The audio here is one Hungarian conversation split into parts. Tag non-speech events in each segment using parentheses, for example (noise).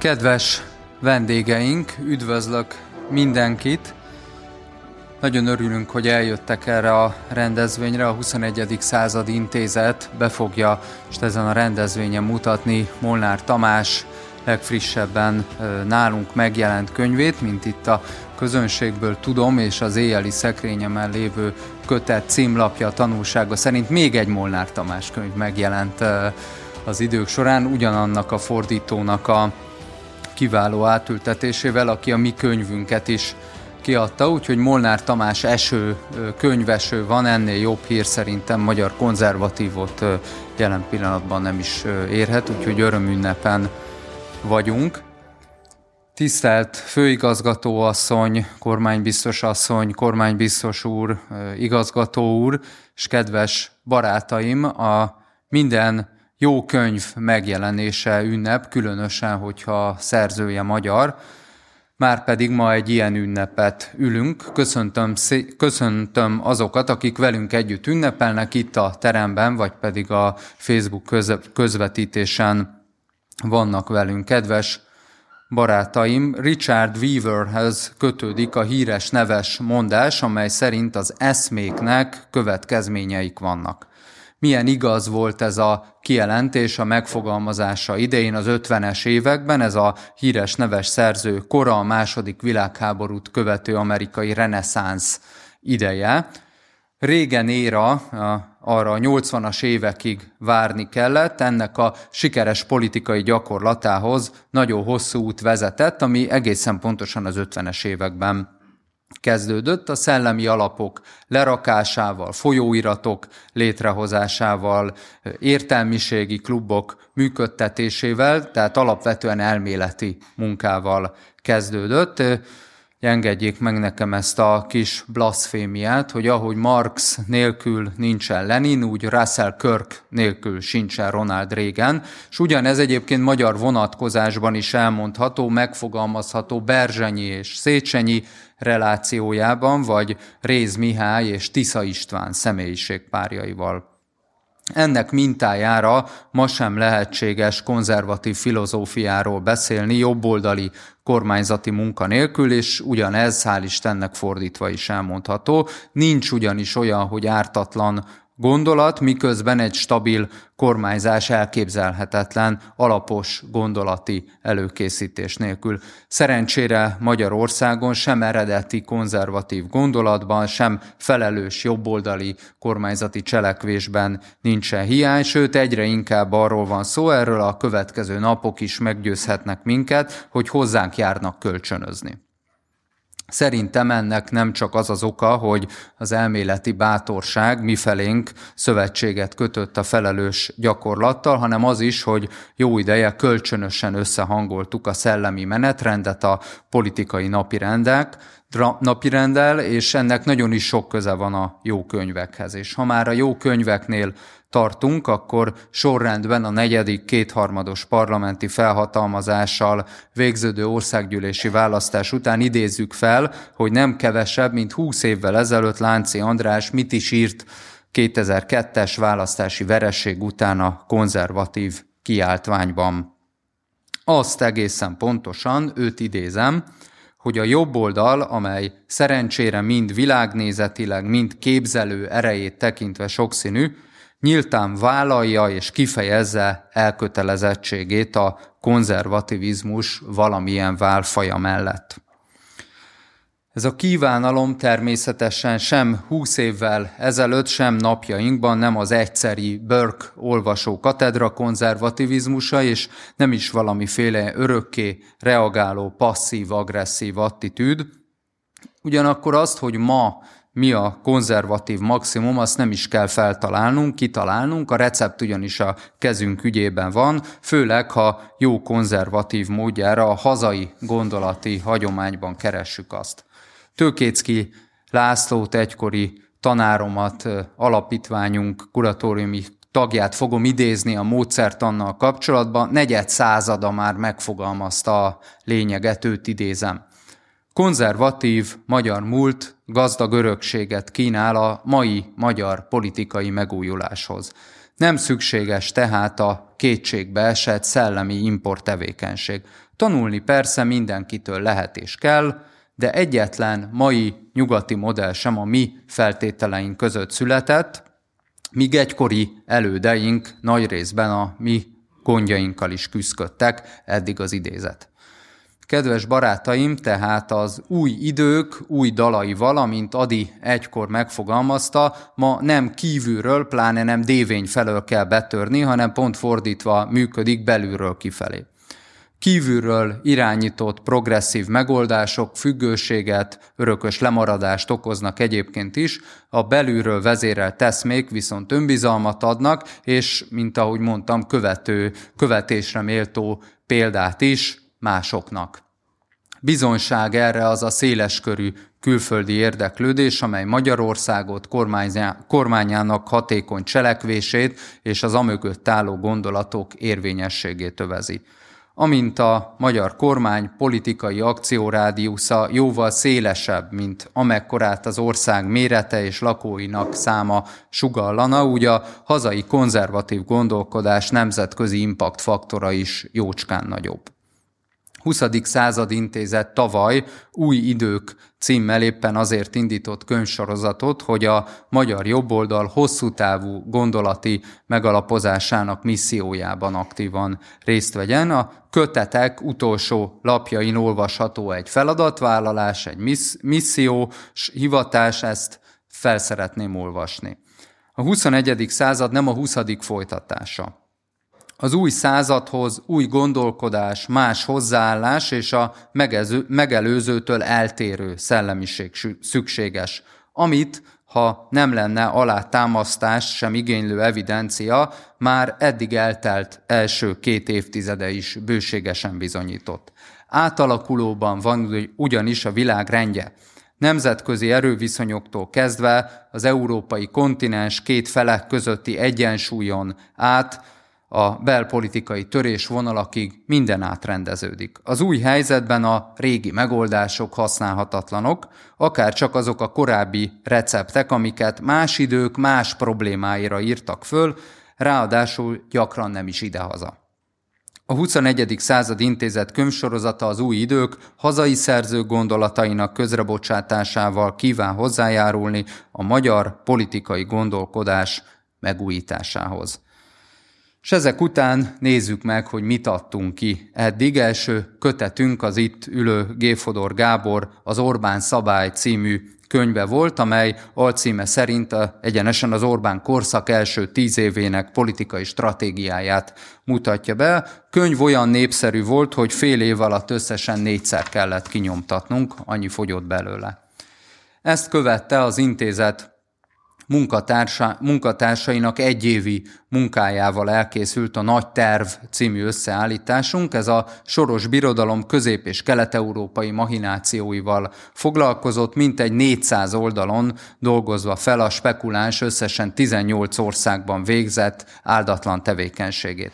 Kedves vendégeink, üdvözlök mindenkit! Nagyon örülünk, hogy eljöttek erre a rendezvényre. A 21. század intézet be fogja és ezen a rendezvényen mutatni Molnár Tamás legfrissebben nálunk megjelent könyvét, mint itt a közönségből tudom, és az éjjeli szekrényemen lévő kötet címlapja tanulsága szerint még egy Molnár Tamás könyv megjelent az idők során, ugyanannak a fordítónak a kiváló átültetésével, aki a mi könyvünket is kiadta, úgyhogy Molnár Tamás eső, könyveső van, ennél jobb hír szerintem magyar konzervatívot jelen pillanatban nem is érhet, úgyhogy örömünnepen vagyunk. Tisztelt főigazgatóasszony, kormánybiztos asszony, kormánybiztos úr, igazgató úr, és kedves barátaim, a minden jó könyv megjelenése ünnep, különösen, hogyha szerzője magyar, már pedig ma egy ilyen ünnepet ülünk. Köszöntöm, köszöntöm azokat, akik velünk együtt ünnepelnek itt a teremben, vagy pedig a Facebook közvetítésen vannak velünk. Kedves barátaim, Richard Weaverhez kötődik a híres neves mondás, amely szerint az eszméknek következményeik vannak milyen igaz volt ez a kijelentés a megfogalmazása idején az 50-es években, ez a híres neves szerző kora a második világháborút követő amerikai reneszánsz ideje. Régen éra, arra a 80-as évekig várni kellett, ennek a sikeres politikai gyakorlatához nagyon hosszú út vezetett, ami egészen pontosan az 50-es években kezdődött a szellemi alapok lerakásával, folyóiratok létrehozásával, értelmiségi klubok működtetésével, tehát alapvetően elméleti munkával kezdődött. Engedjék meg nekem ezt a kis blasfémiát, hogy ahogy Marx nélkül nincsen Lenin, úgy Russell Kirk nélkül sincsen Ronald Reagan, és ugyanez egyébként magyar vonatkozásban is elmondható, megfogalmazható Berzsenyi és Széchenyi relációjában, vagy Réz Mihály és Tisza István személyiségpárjaival. Ennek mintájára ma sem lehetséges konzervatív filozófiáról beszélni jobboldali kormányzati munka nélkül, és ugyanez, hál' Istennek fordítva is elmondható. Nincs ugyanis olyan, hogy ártatlan gondolat, miközben egy stabil kormányzás elképzelhetetlen, alapos gondolati előkészítés nélkül. Szerencsére Magyarországon sem eredeti konzervatív gondolatban, sem felelős jobboldali kormányzati cselekvésben nincsen hiány, sőt egyre inkább arról van szó, erről a következő napok is meggyőzhetnek minket, hogy hozzánk járnak kölcsönözni. Szerintem ennek nem csak az az oka, hogy az elméleti bátorság mifelénk szövetséget kötött a felelős gyakorlattal, hanem az is, hogy jó ideje kölcsönösen összehangoltuk a szellemi menetrendet, a politikai napirendek, napirendel, és ennek nagyon is sok köze van a jó könyvekhez. És ha már a jó könyveknél tartunk, akkor sorrendben a negyedik kétharmados parlamenti felhatalmazással végződő országgyűlési választás után idézzük fel, hogy nem kevesebb, mint 20 évvel ezelőtt Lánci András mit is írt 2002-es választási vereség után a konzervatív kiáltványban. Azt egészen pontosan, őt idézem, hogy a jobb oldal, amely szerencsére mind világnézetileg, mind képzelő erejét tekintve sokszínű, nyíltán vállalja és kifejezze elkötelezettségét a konzervativizmus valamilyen válfaja mellett. Ez a kívánalom természetesen sem húsz évvel ezelőtt, sem napjainkban nem az egyszeri Burke olvasó katedra konzervativizmusa, és nem is valamiféle örökké reagáló, passzív-agresszív attitűd. Ugyanakkor azt, hogy ma mi a konzervatív maximum, azt nem is kell feltalálnunk, kitalálnunk, a recept ugyanis a kezünk ügyében van, főleg ha jó konzervatív módjára a hazai gondolati hagyományban keressük azt. Tőkécki Lászlót egykori tanáromat, alapítványunk kuratóriumi tagját fogom idézni a módszertannal kapcsolatban, negyed százada már megfogalmazta a lényeget, őt idézem. Konzervatív magyar múlt gazdag örökséget kínál a mai magyar politikai megújuláshoz. Nem szükséges tehát a kétségbe esett szellemi import tevékenység. Tanulni persze mindenkitől lehet és kell, de egyetlen mai nyugati modell sem a mi feltételeink között született, míg egykori elődeink nagy részben a mi gondjainkkal is küzdöttek, eddig az idézet. Kedves barátaim, tehát az új idők, új dalai, valamint Adi egykor megfogalmazta, ma nem kívülről, pláne nem dévény felől kell betörni, hanem pont fordítva működik belülről kifelé. Kívülről irányított progresszív megoldások függőséget, örökös lemaradást okoznak egyébként is, a belülről vezérelt teszmék viszont önbizalmat adnak, és, mint ahogy mondtam, követő, követésre méltó példát is másoknak. Bizonyság erre az a széleskörű külföldi érdeklődés, amely Magyarországot kormányának hatékony cselekvését és az amögött álló gondolatok érvényességét övezi. Amint a magyar kormány politikai akciórádiusza jóval szélesebb, mint amekkorát az ország mérete és lakóinak száma sugallana, úgy a hazai konzervatív gondolkodás nemzetközi impact faktora is jócskán nagyobb. 20. század intézet tavaly új idők címmel éppen azért indított könyvsorozatot, hogy a magyar jobboldal hosszú távú gondolati megalapozásának missziójában aktívan részt vegyen. A kötetek utolsó lapjain olvasható egy feladatvállalás, egy misszió, hivatás, ezt felszeretném olvasni. A 21. század nem a 20. folytatása az új századhoz új gondolkodás, más hozzáállás és a megelőzőtől eltérő szellemiség szükséges, amit, ha nem lenne alátámasztás sem igénylő evidencia, már eddig eltelt első két évtizede is bőségesen bizonyított. Átalakulóban van ugyanis a világ rendje. Nemzetközi erőviszonyoktól kezdve az európai kontinens két felek közötti egyensúlyon át a belpolitikai törésvonalakig minden átrendeződik. Az új helyzetben a régi megoldások használhatatlanok, akár csak azok a korábbi receptek, amiket más idők más problémáira írtak föl, ráadásul gyakran nem is idehaza. A 21. század intézet könyvsorozata az új idők hazai szerzők gondolatainak közrebocsátásával kíván hozzájárulni a magyar politikai gondolkodás megújításához. És ezek után nézzük meg, hogy mit adtunk ki. Eddig első kötetünk az itt ülő Géfodor Gábor az Orbán Szabály című könyve volt, amely alcíme szerint egyenesen az Orbán korszak első tíz évének politikai stratégiáját mutatja be. Könyv olyan népszerű volt, hogy fél év alatt összesen négyszer kellett kinyomtatnunk, annyi fogyott belőle. Ezt követte az intézet munkatársa, munkatársainak egyévi munkájával elkészült a Nagy Terv című összeállításunk. Ez a soros birodalom közép- és kelet-európai mahinációival foglalkozott, mintegy 400 oldalon dolgozva fel a spekuláns összesen 18 országban végzett áldatlan tevékenységét.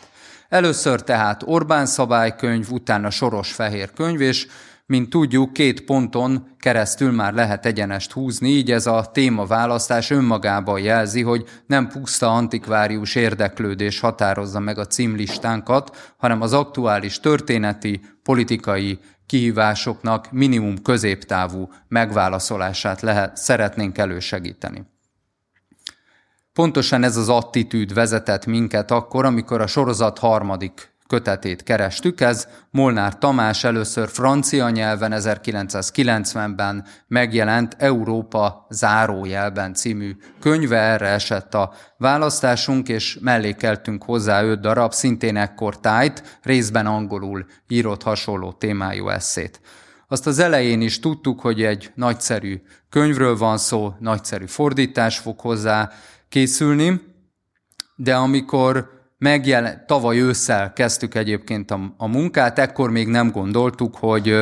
Először tehát Orbán szabálykönyv, utána Soros Fehér könyv, és mint tudjuk, két ponton keresztül már lehet egyenest húzni, így ez a témaválasztás önmagában jelzi, hogy nem puszta antikvárius érdeklődés határozza meg a címlistánkat, hanem az aktuális történeti, politikai kihívásoknak minimum középtávú megválaszolását lehet, szeretnénk elősegíteni. Pontosan ez az attitűd vezetett minket akkor, amikor a sorozat harmadik kötetét kerestük. Ez Molnár Tamás először francia nyelven 1990-ben megjelent Európa zárójelben című könyve, erre esett a választásunk, és mellékeltünk hozzá öt darab, szintén ekkor tájt, részben angolul írott hasonló témájú eszét. Azt az elején is tudtuk, hogy egy nagyszerű könyvről van szó, nagyszerű fordítás fog hozzá készülni, de amikor megjelent, tavaly ősszel kezdtük egyébként a, a munkát, ekkor még nem gondoltuk, hogy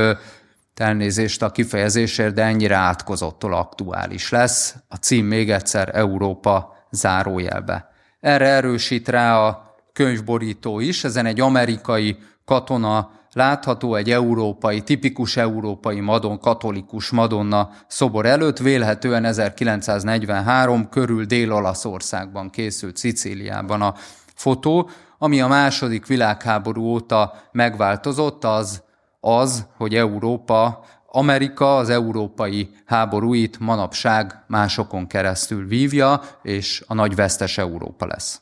elnézést a kifejezésért, de ennyire átkozottól aktuális lesz. A cím még egyszer Európa zárójelbe. Erre erősít rá a könyvborító is, ezen egy amerikai katona látható egy európai, tipikus európai madon, katolikus madonna szobor előtt, vélhetően 1943 körül Dél-Olaszországban készült Szicíliában a fotó, ami a második világháború óta megváltozott, az az, hogy Európa, Amerika az európai háborúit manapság másokon keresztül vívja, és a nagy vesztes Európa lesz.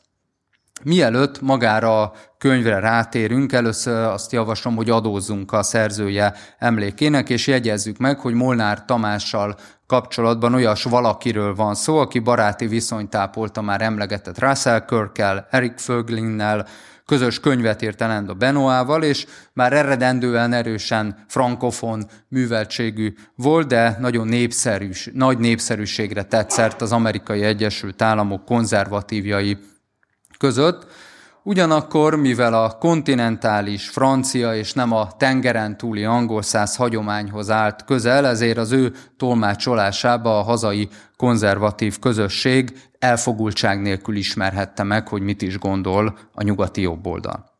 Mielőtt magára a könyvre rátérünk, először azt javaslom, hogy adózzunk a szerzője emlékének, és jegyezzük meg, hogy Molnár Tamással kapcsolatban olyas valakiről van szó, aki baráti viszonyt ápolta már emlegetett Russell Kirkkel, Eric Föglinnel, közös könyvet írt a Benoával, és már eredendően erősen frankofon műveltségű volt, de nagyon népszerű, nagy népszerűségre tetszett az amerikai Egyesült Államok konzervatívjai között. Ugyanakkor, mivel a kontinentális francia és nem a tengeren túli angol száz hagyományhoz állt közel, ezért az ő tolmácsolásába a hazai konzervatív közösség elfogultság nélkül ismerhette meg, hogy mit is gondol a nyugati jobboldal.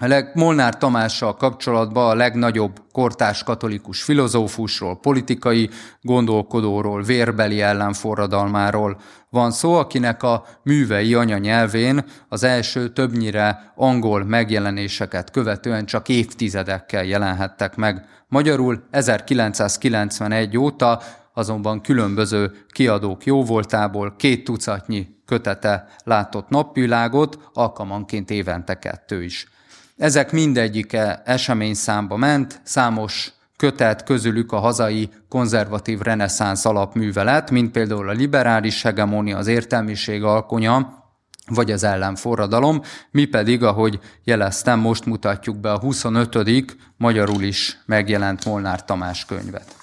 A leg, Molnár Tamással kapcsolatban a legnagyobb kortás katolikus filozófusról, politikai gondolkodóról, vérbeli ellenforradalmáról van szó, akinek a művei anyanyelvén az első többnyire angol megjelenéseket követően csak évtizedekkel jelenhettek meg. Magyarul 1991 óta azonban különböző kiadók jóvoltából két tucatnyi kötete látott napvilágot, alkalmanként évente kettő is. Ezek mindegyike eseményszámba ment, számos kötet közülük a hazai konzervatív reneszánsz alapművelet, mint például a liberális hegemónia, az értelmiség alkonya, vagy az ellenforradalom, mi pedig, ahogy jeleztem, most mutatjuk be a 25. magyarul is megjelent Molnár Tamás könyvet.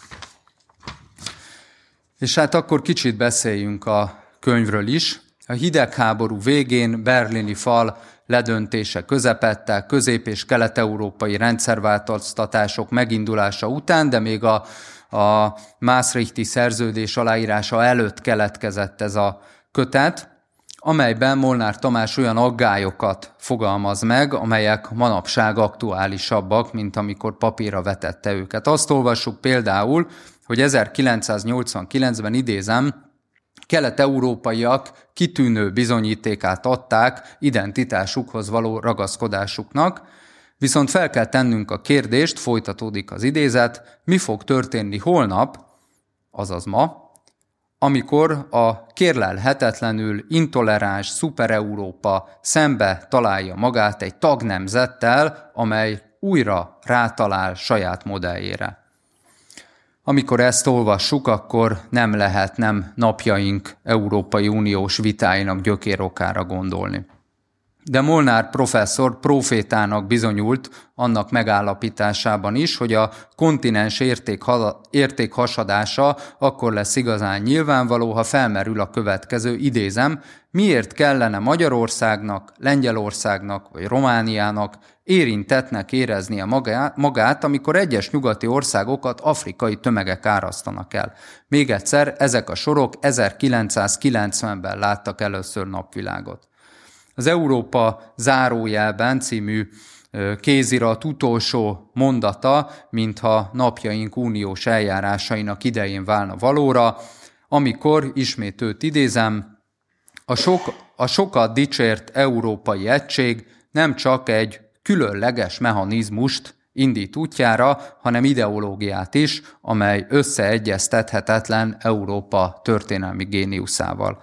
És hát akkor kicsit beszéljünk a könyvről is. A hidegháború végén berlini fal ledöntése közepette, közép- és kelet-európai rendszerváltoztatások megindulása után, de még a, a Maastrichti szerződés aláírása előtt keletkezett ez a kötet, amelyben Molnár Tamás olyan aggályokat fogalmaz meg, amelyek manapság aktuálisabbak, mint amikor papírra vetette őket. Azt olvassuk például, hogy 1989-ben idézem, kelet-európaiak kitűnő bizonyítékát adták identitásukhoz való ragaszkodásuknak, viszont fel kell tennünk a kérdést, folytatódik az idézet, mi fog történni holnap, azaz ma, amikor a kérlelhetetlenül intoleráns szuper-európa szembe találja magát egy tagnemzettel, amely újra rátalál saját modelljére. Amikor ezt olvassuk, akkor nem lehet nem napjaink Európai Uniós vitáinak gyökérokára gondolni. De Molnár professzor profétának bizonyult annak megállapításában is, hogy a kontinens érték, értékhasadása akkor lesz igazán nyilvánvaló, ha felmerül a következő idézem, miért kellene Magyarországnak, Lengyelországnak vagy Romániának érintetnek éreznie magát, amikor egyes nyugati országokat afrikai tömegek árasztanak el. Még egyszer, ezek a sorok 1990-ben láttak először napvilágot. Az Európa zárójelben című kézirat utolsó mondata, mintha napjaink uniós eljárásainak idején válna valóra, amikor, ismét őt idézem, a, sok, a sokat dicsért európai egység nem csak egy különleges mechanizmust indít útjára, hanem ideológiát is, amely összeegyeztethetetlen Európa történelmi géniuszával.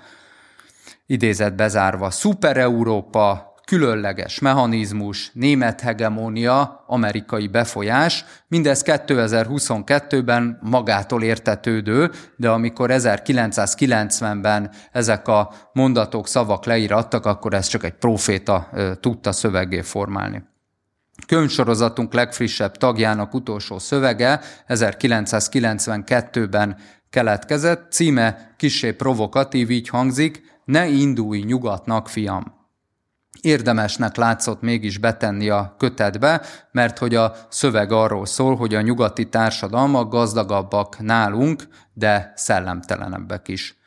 Idézet bezárva, Szuper Európa, különleges mechanizmus, német hegemónia, amerikai befolyás, mindez 2022-ben magától értetődő, de amikor 1990-ben ezek a mondatok, szavak leírattak, akkor ez csak egy proféta tudta szövegé formálni. Könyvsorozatunk legfrissebb tagjának utolsó szövege 1992-ben keletkezett, címe kisé provokatív, így hangzik, ne indulj nyugatnak, fiam! Érdemesnek látszott mégis betenni a kötetbe, mert hogy a szöveg arról szól, hogy a nyugati társadalmak gazdagabbak nálunk, de szellemtelenebbek is.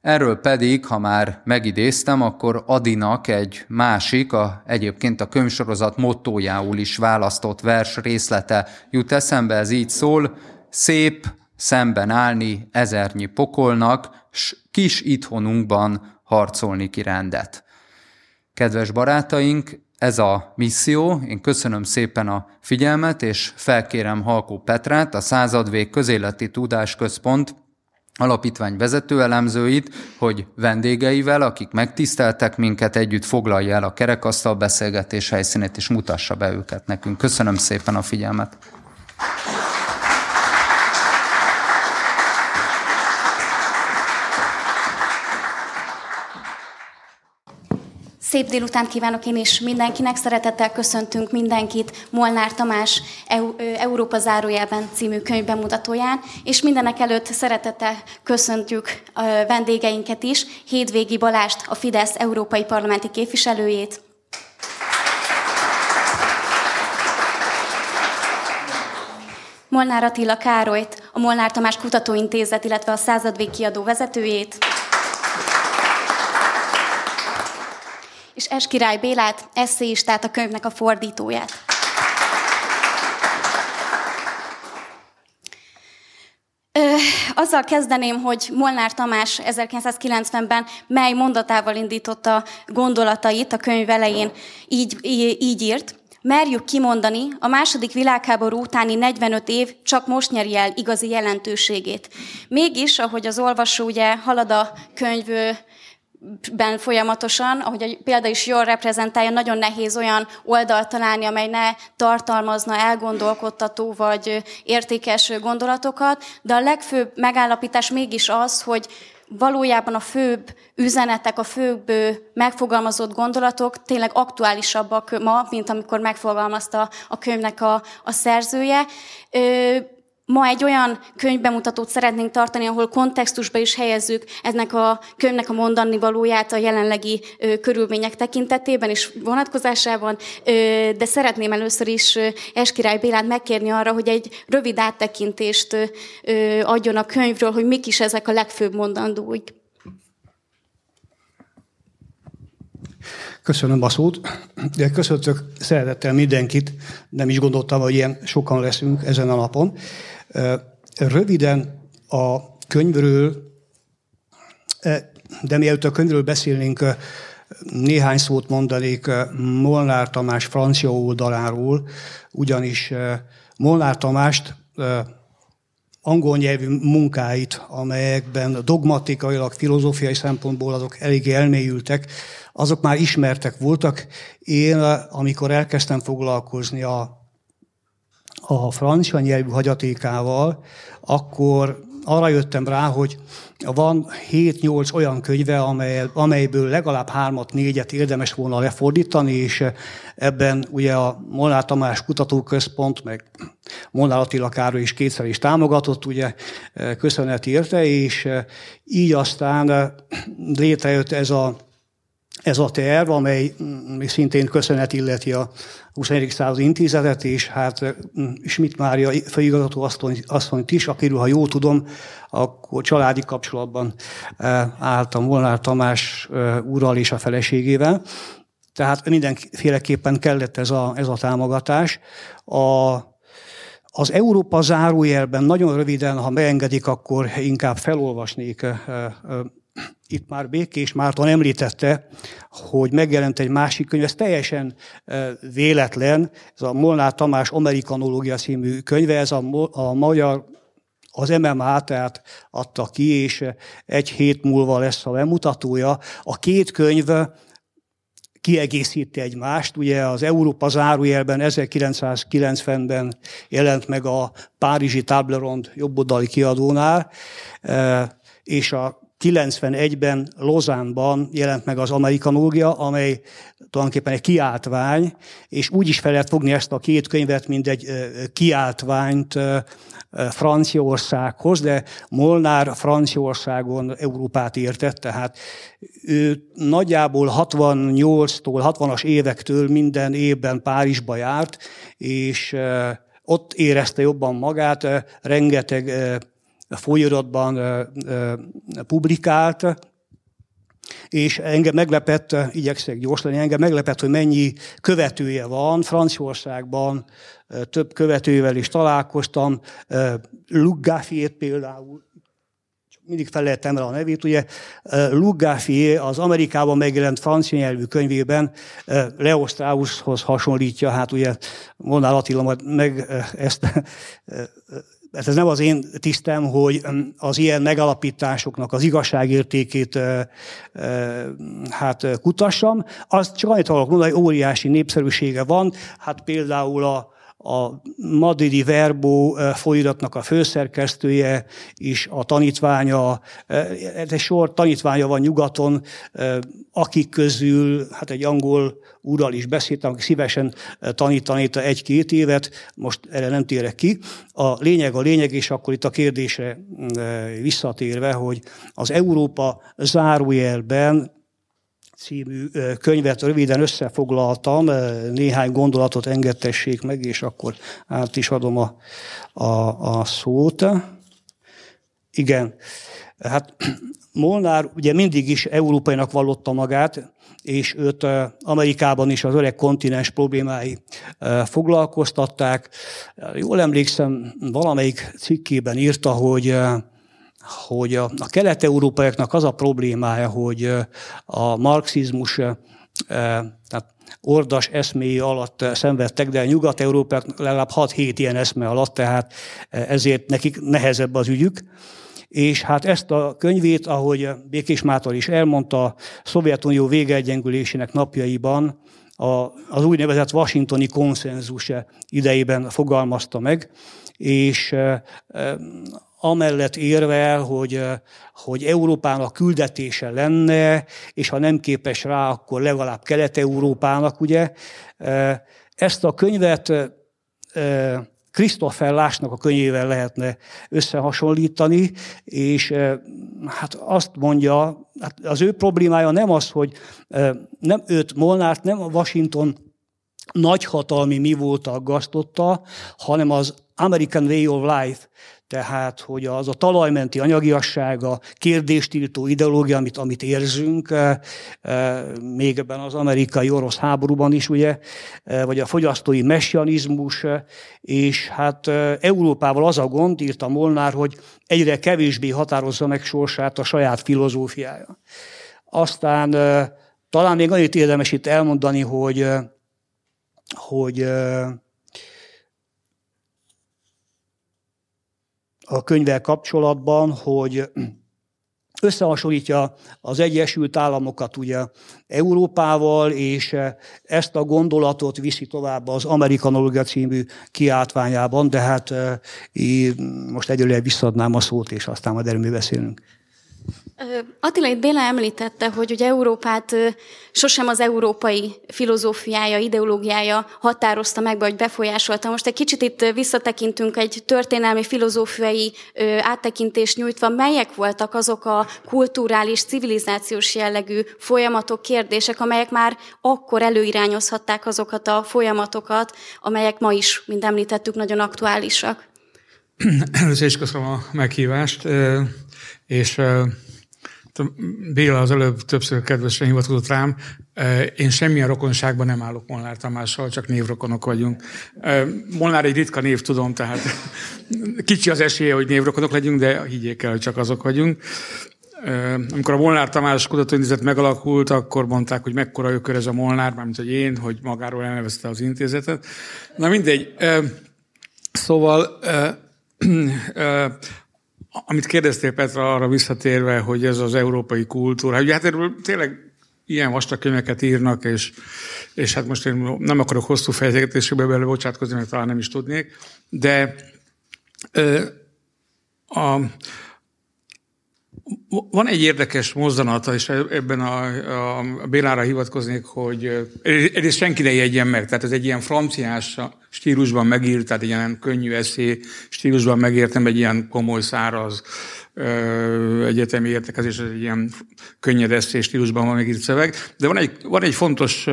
Erről pedig, ha már megidéztem, akkor Adinak egy másik, a, egyébként a könyvsorozat mottójául is választott vers részlete jut eszembe, ez így szól, szép szemben állni ezernyi pokolnak, s kis itthonunkban harcolni ki rendet. Kedves barátaink, ez a misszió. Én köszönöm szépen a figyelmet, és felkérem Halkó Petrát, a Századvég Közéleti Tudásközpont alapítvány vezetőelemzőit, hogy vendégeivel, akik megtiszteltek minket, együtt foglalja el a kerekasztal beszélgetés helyszínét, és mutassa be őket nekünk. Köszönöm szépen a figyelmet! Szép délután kívánok én is mindenkinek, szeretettel köszöntünk mindenkit Molnár Tamás Európa zárójelben című könyv bemutatóján, és mindenek előtt szeretettel köszöntjük a vendégeinket is, Hédvégi Balást, a Fidesz Európai Parlamenti képviselőjét, Molnár Attila Károlyt, a Molnár Tamás Kutatóintézet, illetve a Századvég kiadó vezetőjét, és Eskirály Bélát, eszéistát, a könyvnek a fordítóját. Azzal kezdeném, hogy Molnár Tamás 1990-ben mely mondatával indította gondolatait a könyv elején, így, így írt. Merjük kimondani, a második világháború utáni 45 év csak most nyeri el igazi jelentőségét. Mégis, ahogy az olvasó ugye halad a könyv ben folyamatosan, ahogy a példa is jól reprezentálja, nagyon nehéz olyan oldalt találni, amely ne tartalmazna elgondolkodtató vagy értékes gondolatokat, de a legfőbb megállapítás mégis az, hogy valójában a főbb üzenetek, a főbb megfogalmazott gondolatok tényleg aktuálisabbak ma, mint amikor megfogalmazta a könyvnek a, a szerzője. Ma egy olyan könyvbemutatót szeretnénk tartani, ahol kontextusba is helyezzük ennek a könyvnek a mondani valóját a jelenlegi ö, körülmények tekintetében és vonatkozásában, ö, de szeretném először is ö, Eskirály Bélát megkérni arra, hogy egy rövid áttekintést ö, adjon a könyvről, hogy mik is ezek a legfőbb mondandóik. Köszönöm a szót. De köszöntök szeretettel mindenkit. Nem is gondoltam, hogy ilyen sokan leszünk ezen a napon. Röviden a könyvről, de mielőtt a könyvről beszélnénk, néhány szót mondanék Molnár Tamás francia oldaláról, ugyanis Molnár Tamást angol nyelvű munkáit, amelyekben dogmatikailag, filozófiai szempontból azok elég elmélyültek, azok már ismertek voltak. Én, amikor elkezdtem foglalkozni a a francia nyelvű hagyatékával, akkor arra jöttem rá, hogy van 7-8 olyan könyve, amely, amelyből legalább hármat, négyet érdemes volna lefordítani, és ebben ugye a Molnár Tamás Kutatóközpont, meg Molnár Attila Károly is kétszer is támogatott, ugye köszönet érte, és így aztán létrejött ez a ez a terv, amely mm, szintén köszönet illeti a 21. század intézetet, és hát mm, Schmidt Mária főigazgató asszonyt is, akiről, ha jól tudom, akkor családi kapcsolatban eh, álltam Molnár Tamás eh, úrral és a feleségével. Tehát mindenféleképpen kellett ez a, ez a támogatás. A, az Európa zárójelben nagyon röviden, ha megengedik, akkor inkább felolvasnék eh, itt már Békés Márton említette, hogy megjelent egy másik könyv, ez teljesen véletlen, ez a Molnár Tamás Amerikanológia című könyve, ez a, a magyar az MMA, tehát adta ki, és egy hét múlva lesz a bemutatója. A két könyv kiegészíti egymást. Ugye az Európa zárójelben 1990-ben jelent meg a Párizsi Tablerond jobboldali kiadónál, és a 91-ben Lozánban jelent meg az amerikanológia, amely tulajdonképpen egy kiáltvány, és úgy is fel lehet fogni ezt a két könyvet, mint egy kiáltványt Franciaországhoz, de Molnár Franciaországon Európát értett, tehát ő nagyjából 68-tól, 60-as évektől minden évben Párizsba járt, és ott érezte jobban magát, rengeteg folyiratban publikált, és engem meglepett, igyekszek gyors lenni, engem meglepett, hogy mennyi követője van. Franciaországban több követővel is találkoztam. Luc például, mindig felejtem el a nevét, ugye Luc az Amerikában megjelent francia nyelvű könyvében Leo Strausshoz hasonlítja, hát ugye Molnár Attila majd meg ezt ez nem az én tisztem, hogy az ilyen megalapításoknak az igazságértékét hát kutassam. Azt csak annyit akarok mondani, hogy óriási népszerűsége van. Hát például a, a madridi Verbó folyiratnak a főszerkesztője is, a tanítványa, egy sor tanítványa van nyugaton, akik közül, hát egy angol úrral is beszéltem, aki szívesen tanítani egy-két évet, most erre nem térek ki. A lényeg a lényeg, és akkor itt a kérdésre visszatérve, hogy az Európa zárójelben című könyvet röviden összefoglaltam, néhány gondolatot engedtessék meg, és akkor át is adom a, a, a szót. Igen, hát (clears throat) Molnár ugye mindig is európainak vallotta magát, és őt Amerikában is az öreg kontinens problémái foglalkoztatták. Jól emlékszem, valamelyik cikkében írta, hogy hogy a, a kelet-európaiaknak az a problémája, hogy a marxizmus tehát ordas eszméi alatt szenvedtek, de a nyugat-európák legalább 6-7 ilyen eszme alatt, tehát ezért nekik nehezebb az ügyük. És hát ezt a könyvét, ahogy Békés Mátor is elmondta, a Szovjetunió végeegyengülésének napjaiban a, az úgynevezett washingtoni konszenzus idejében fogalmazta meg, és amellett érvel, hogy, hogy Európának küldetése lenne, és ha nem képes rá, akkor legalább Kelet-Európának, ugye. Ezt a könyvet Christopher Lásnak a könyvével lehetne összehasonlítani, és hát azt mondja, hát az ő problémája nem az, hogy nem őt, Molnárt nem a Washington nagyhatalmi mi volt aggasztotta, hanem az American Way of Life, tehát, hogy az a talajmenti anyagiasság, a kérdéstiltó ideológia, amit, amit érzünk, e, e, még ebben az amerikai-orosz háborúban is, ugye, e, vagy a fogyasztói messianizmus, és hát Európával az a gond, írta Molnár, hogy egyre kevésbé határozza meg sorsát a saját filozófiája. Aztán talán még annyit érdemes itt elmondani, hogy, hogy a könyvvel kapcsolatban, hogy összehasonlítja az Egyesült Államokat ugye Európával, és ezt a gondolatot viszi tovább az Amerikanológia című kiáltványában, de hát most egyelőre visszadnám a szót, és aztán majd erről beszélünk. Attila itt Béla említette, hogy ugye Európát sosem az európai filozófiája, ideológiája határozta meg, vagy befolyásolta. Most egy kicsit itt visszatekintünk egy történelmi filozófiai áttekintést nyújtva, melyek voltak azok a kulturális, civilizációs jellegű folyamatok, kérdések, amelyek már akkor előirányozhatták azokat a folyamatokat, amelyek ma is, mint említettük, nagyon aktuálisak. Először is köszönöm a meghívást, és Béla az előbb többször kedvesen hivatkozott rám, én semmilyen rokonságban nem állok Molnár Tamással, csak névrokonok vagyunk. Molnár egy ritka név, tudom, tehát (laughs) kicsi az esélye, hogy névrokonok legyünk, de higgyék el, hogy csak azok vagyunk. Amikor a Molnár Tamás Kutatóintézet megalakult, akkor mondták, hogy mekkora ökör ez a Molnár, mármint hogy én, hogy magáról elnevezte az intézetet. Na mindegy. Szóval (clears throat) amit kérdeztél Petra arra visszatérve, hogy ez az európai kultúra, ugye hát erről tényleg ilyen vastag könyveket írnak, és, és hát most én nem akarok hosszú fejtegetésekbe bele bocsátkozni, mert talán nem is tudnék, de ö, a, van egy érdekes mozzanata, és ebben a, a Bélára hivatkoznék, hogy egyrészt senki ne jegyen meg, tehát ez egy ilyen franciás stílusban megírt, tehát egy ilyen könnyű eszé stílusban megértem, egy ilyen komoly, száraz egyetemi értekezés, egy ilyen könnyed eszé stílusban van megírt szöveg. De van egy, van egy fontos,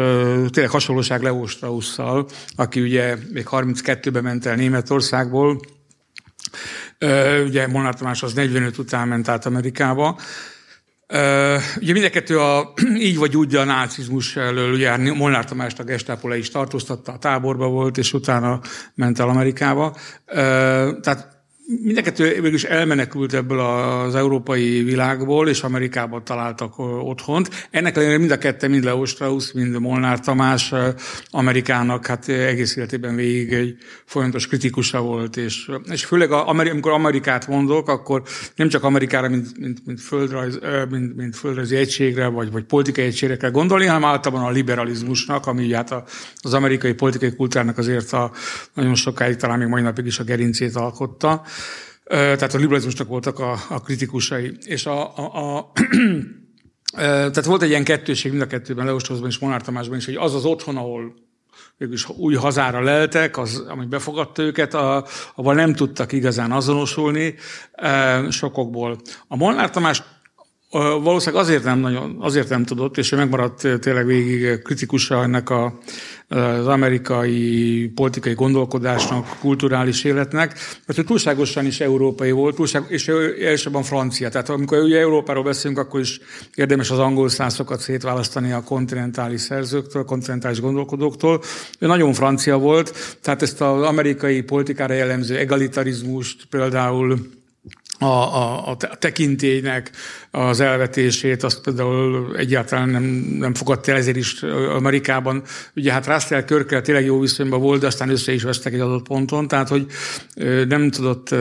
tényleg hasonlóság Leo Strauss-szal, aki ugye még 32-ben ment el Németországból, Ugye Molnár Tamás az 45 után ment át Amerikába. Ugye mindenkettő a, (clears throat) így vagy úgy a nácizmus elől, ugye Molnár Tamást a Gestapo le is tartóztatta, a táborba volt, és utána ment el Amerikába. Tehát Mindenkettő végül is elmenekült ebből az európai világból, és Amerikában találtak otthont. Ennek ellenére mind a ketten, mind Leo Strauss, mind Molnár Tamás Amerikának hát egész életében végig egy folyamatos kritikusa volt, és, és főleg a, amikor Amerikát mondok, akkor nem csak Amerikára, mint, mint, mint, földrajz, mint, mint földrajzi egységre, vagy, vagy politikai egységre kell gondolni, hanem általában a liberalizmusnak, ami hát az amerikai politikai kultúrának azért a, nagyon sokáig, talán még mai napig is a gerincét alkotta. Tehát a liberalizmusnak voltak a, a kritikusai. És a, a, a (clears throat) tehát volt egy ilyen kettőség mind a kettőben, Leostózban és Monár Tamásban is, hogy az az otthon, ahol végülis új hazára leltek, az, ami befogadta őket, a, ahol nem tudtak igazán azonosulni sokokból. A Molnár Tamás valószínűleg azért nem, nagyon, azért nem tudott, és ő megmaradt tényleg végig kritikusa ennek a, az amerikai politikai gondolkodásnak, kulturális életnek, mert ő túlságosan is európai volt, túlság, és ő elsősorban francia. Tehát amikor ugye Európáról beszélünk, akkor is érdemes az angol szászokat szétválasztani a kontinentális szerzőktől, kontinentális gondolkodóktól. Ő nagyon francia volt, tehát ezt az amerikai politikára jellemző egalitarizmust például a, a, a tekintélynek az elvetését, azt például egyáltalán nem, nem fogadta el, ezért is Amerikában. Ugye hát Russell Körkel tényleg jó viszonyban volt, de aztán össze is vesztek egy adott ponton, tehát hogy nem tudott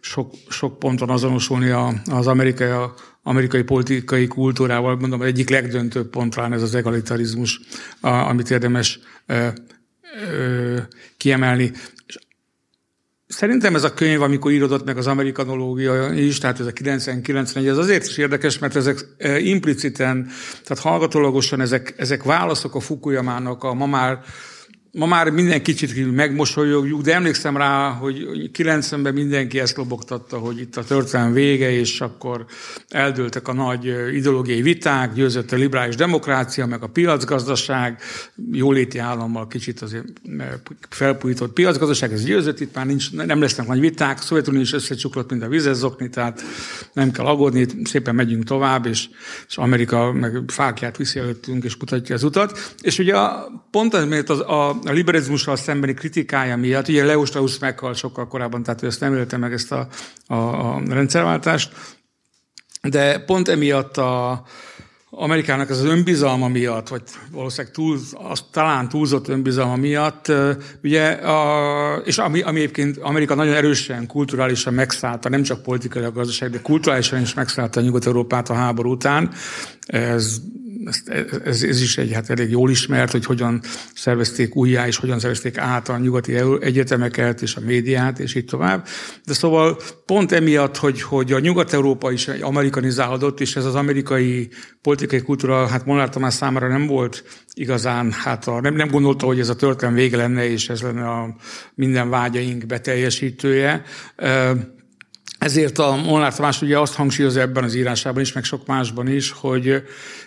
sok, sok ponton azonosulni az amerikai, amerikai politikai kultúrával, mondom, egyik legdöntőbb pont talán ez az egalitarizmus, amit érdemes kiemelni. Szerintem ez a könyv, amikor írodott meg az amerikanológia is, tehát ez a 99 ez azért is érdekes, mert ezek e, impliciten, tehát hallgatólagosan ezek, ezek válaszok a Fukuyamának a ma már Ma már minden kicsit megmosolyogjuk, de emlékszem rá, hogy 90-ben mindenki ezt lobogtatta, hogy itt a történelem vége, és akkor eldőltek a nagy ideológiai viták, győzött a liberális demokrácia, meg a piacgazdaság, jóléti állammal kicsit azért felpújított piacgazdaság, ez győzött, itt már nincs, nem lesznek nagy viták, Szovjetunió is összecsuklott, mint a vizezokni, tehát nem kell aggódni, szépen megyünk tovább, és, és Amerika meg fákját viszi előttünk, és mutatja az utat. És ugye pont ez, mert az, a, a liberalizmussal szembeni kritikája miatt, ugye Leo Strauss meghalt sokkal korábban, tehát ő ezt nem élte meg ezt a, a, a rendszerváltást, de pont emiatt a, Amerikának az önbizalma miatt, vagy valószínűleg túl, az, talán túlzott önbizalma miatt, ugye, a, és ami, ami egyébként Amerika nagyon erősen, kulturálisan megszállta, nem csak politikai a gazdaság, de kulturálisan is megszállta Nyugat-Európát a háború után. Ez ez, ez is egy hát elég jól ismert, hogy hogyan szervezték újjá, és hogyan szervezték át a nyugati egyetemeket, és a médiát, és így tovább. De szóval pont emiatt, hogy, hogy a Nyugat-Európa is amerikanizálódott, és ez az amerikai politikai kultúra, hát Molnár Tamás számára nem volt igazán, hát a, nem, nem gondolta, hogy ez a történelem vége lenne, és ez lenne a minden vágyaink beteljesítője. Ezért a Molnár Tamás ugye azt hangsúlyozza ebben az írásában is, meg sok másban is, hogy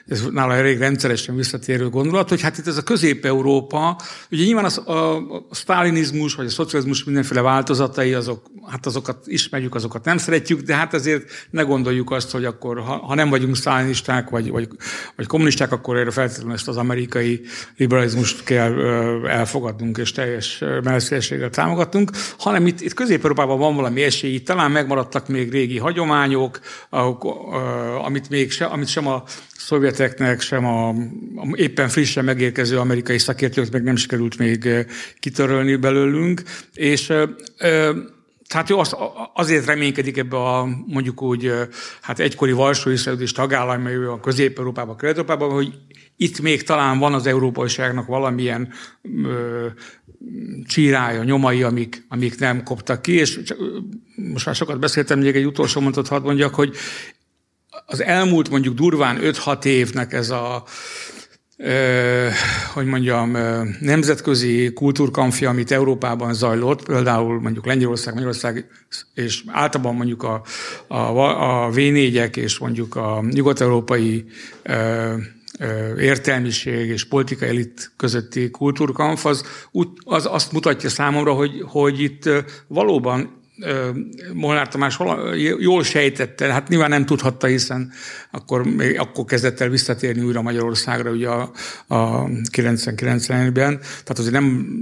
ez nála elég rendszeresen visszatérő gondolat, hogy hát itt ez a Közép-Európa, ugye nyilván az, a, a sztálinizmus vagy a szocializmus mindenféle változatai, azok, hát azokat ismerjük, azokat nem szeretjük, de hát azért ne gondoljuk azt, hogy akkor, ha, ha nem vagyunk sztálinisták vagy, vagy, vagy kommunisták, akkor erre feltétlenül ezt az amerikai liberalizmust kell elfogadnunk és teljes messzességgel támogatunk, hanem itt, itt Közép-Európában van valami esély, talán megmaradtak még régi hagyományok, amit még se, amit sem a szovjeteknek, sem a, éppen frissen megérkező amerikai szakértők meg nem sikerült még kitörölni belőlünk, és tehát ő az, azért reménykedik ebbe a mondjuk úgy, hát egykori Varsói Szerződés tagállamai a Közép-Európában, Kelet-Európában, hogy itt még talán van az európaiságnak valamilyen ö, csírája, nyomai, amik, amik nem koptak ki, és csak, most már sokat beszéltem, még egy utolsó mondatot hadd mondjak, hogy az elmúlt mondjuk durván 5-6 évnek ez a hogy mondjam, nemzetközi kultúrkamfia, amit Európában zajlott, például mondjuk Lengyelország, Magyarország, és általában mondjuk a, a, a V4-ek és mondjuk a nyugat-európai értelmiség és politikai elit közötti kultúrkamp, az, az azt mutatja számomra, hogy, hogy itt valóban Molnár Tamás jól sejtette, hát nyilván nem tudhatta, hiszen akkor, még, akkor kezdett el visszatérni újra Magyarországra ugye a, a 99-ben, tehát azért nem,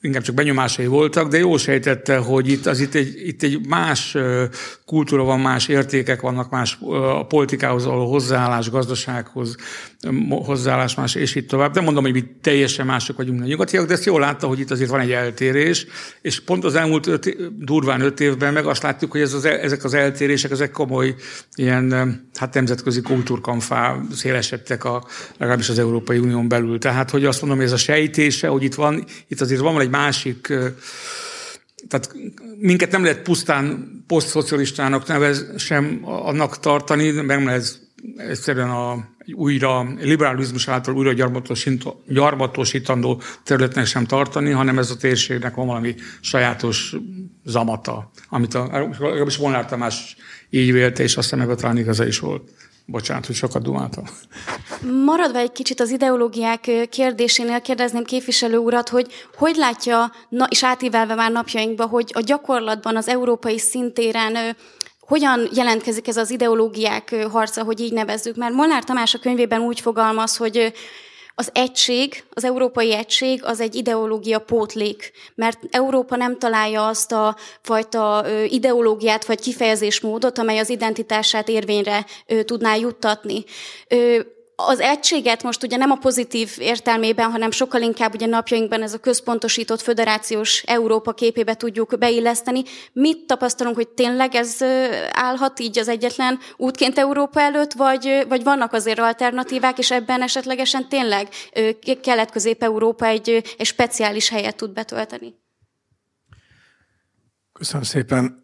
inkább csak benyomásai voltak, de jól sejtette, hogy itt, az itt, egy, itt egy más kultúra van, más értékek vannak, más a politikához való hozzáállás, gazdasághoz hozzáállás más, és itt tovább. Nem mondom, hogy mi teljesen mások vagyunk a nyugatiak, de ezt jól látta, hogy itt azért van egy eltérés, és pont az elmúlt öt, durván öt évben meg azt látjuk, hogy ez az, ezek az eltérések, ezek komoly ilyen hát nemzetközi kultúrkamfá szélesedtek a, legalábbis az Európai Unión belül. Tehát, hogy azt mondom, hogy ez a sejtése, hogy itt van, itt azért van egy másik tehát minket nem lehet pusztán posztszocialistának nevez sem annak tartani, nem lehet egyszerűen a újra liberalizmus által újra gyarmatosítandó területnek sem tartani, hanem ez a térségnek van valami sajátos zamata, amit a, legalábbis Molnár Tamás így vélte, és aztán meg a talán igaza is volt. Bocsánat, hogy sokat dumáltam. Maradva egy kicsit az ideológiák kérdésénél kérdezném képviselő urat, hogy hogy látja, és átívelve már napjainkban, hogy a gyakorlatban az európai szintéren hogyan jelentkezik ez az ideológiák harca, hogy így nevezzük? Mert Molnár Tamás a könyvében úgy fogalmaz, hogy az egység, az európai egység az egy ideológia pótlék, mert Európa nem találja azt a fajta ideológiát vagy kifejezésmódot, amely az identitását érvényre tudná juttatni az egységet most ugye nem a pozitív értelmében, hanem sokkal inkább ugye napjainkban ez a központosított föderációs Európa képébe tudjuk beilleszteni. Mit tapasztalunk, hogy tényleg ez állhat így az egyetlen útként Európa előtt, vagy, vagy vannak azért alternatívák, és ebben esetlegesen tényleg Kelet-Közép-Európa egy, egy speciális helyet tud betölteni? Köszönöm szépen.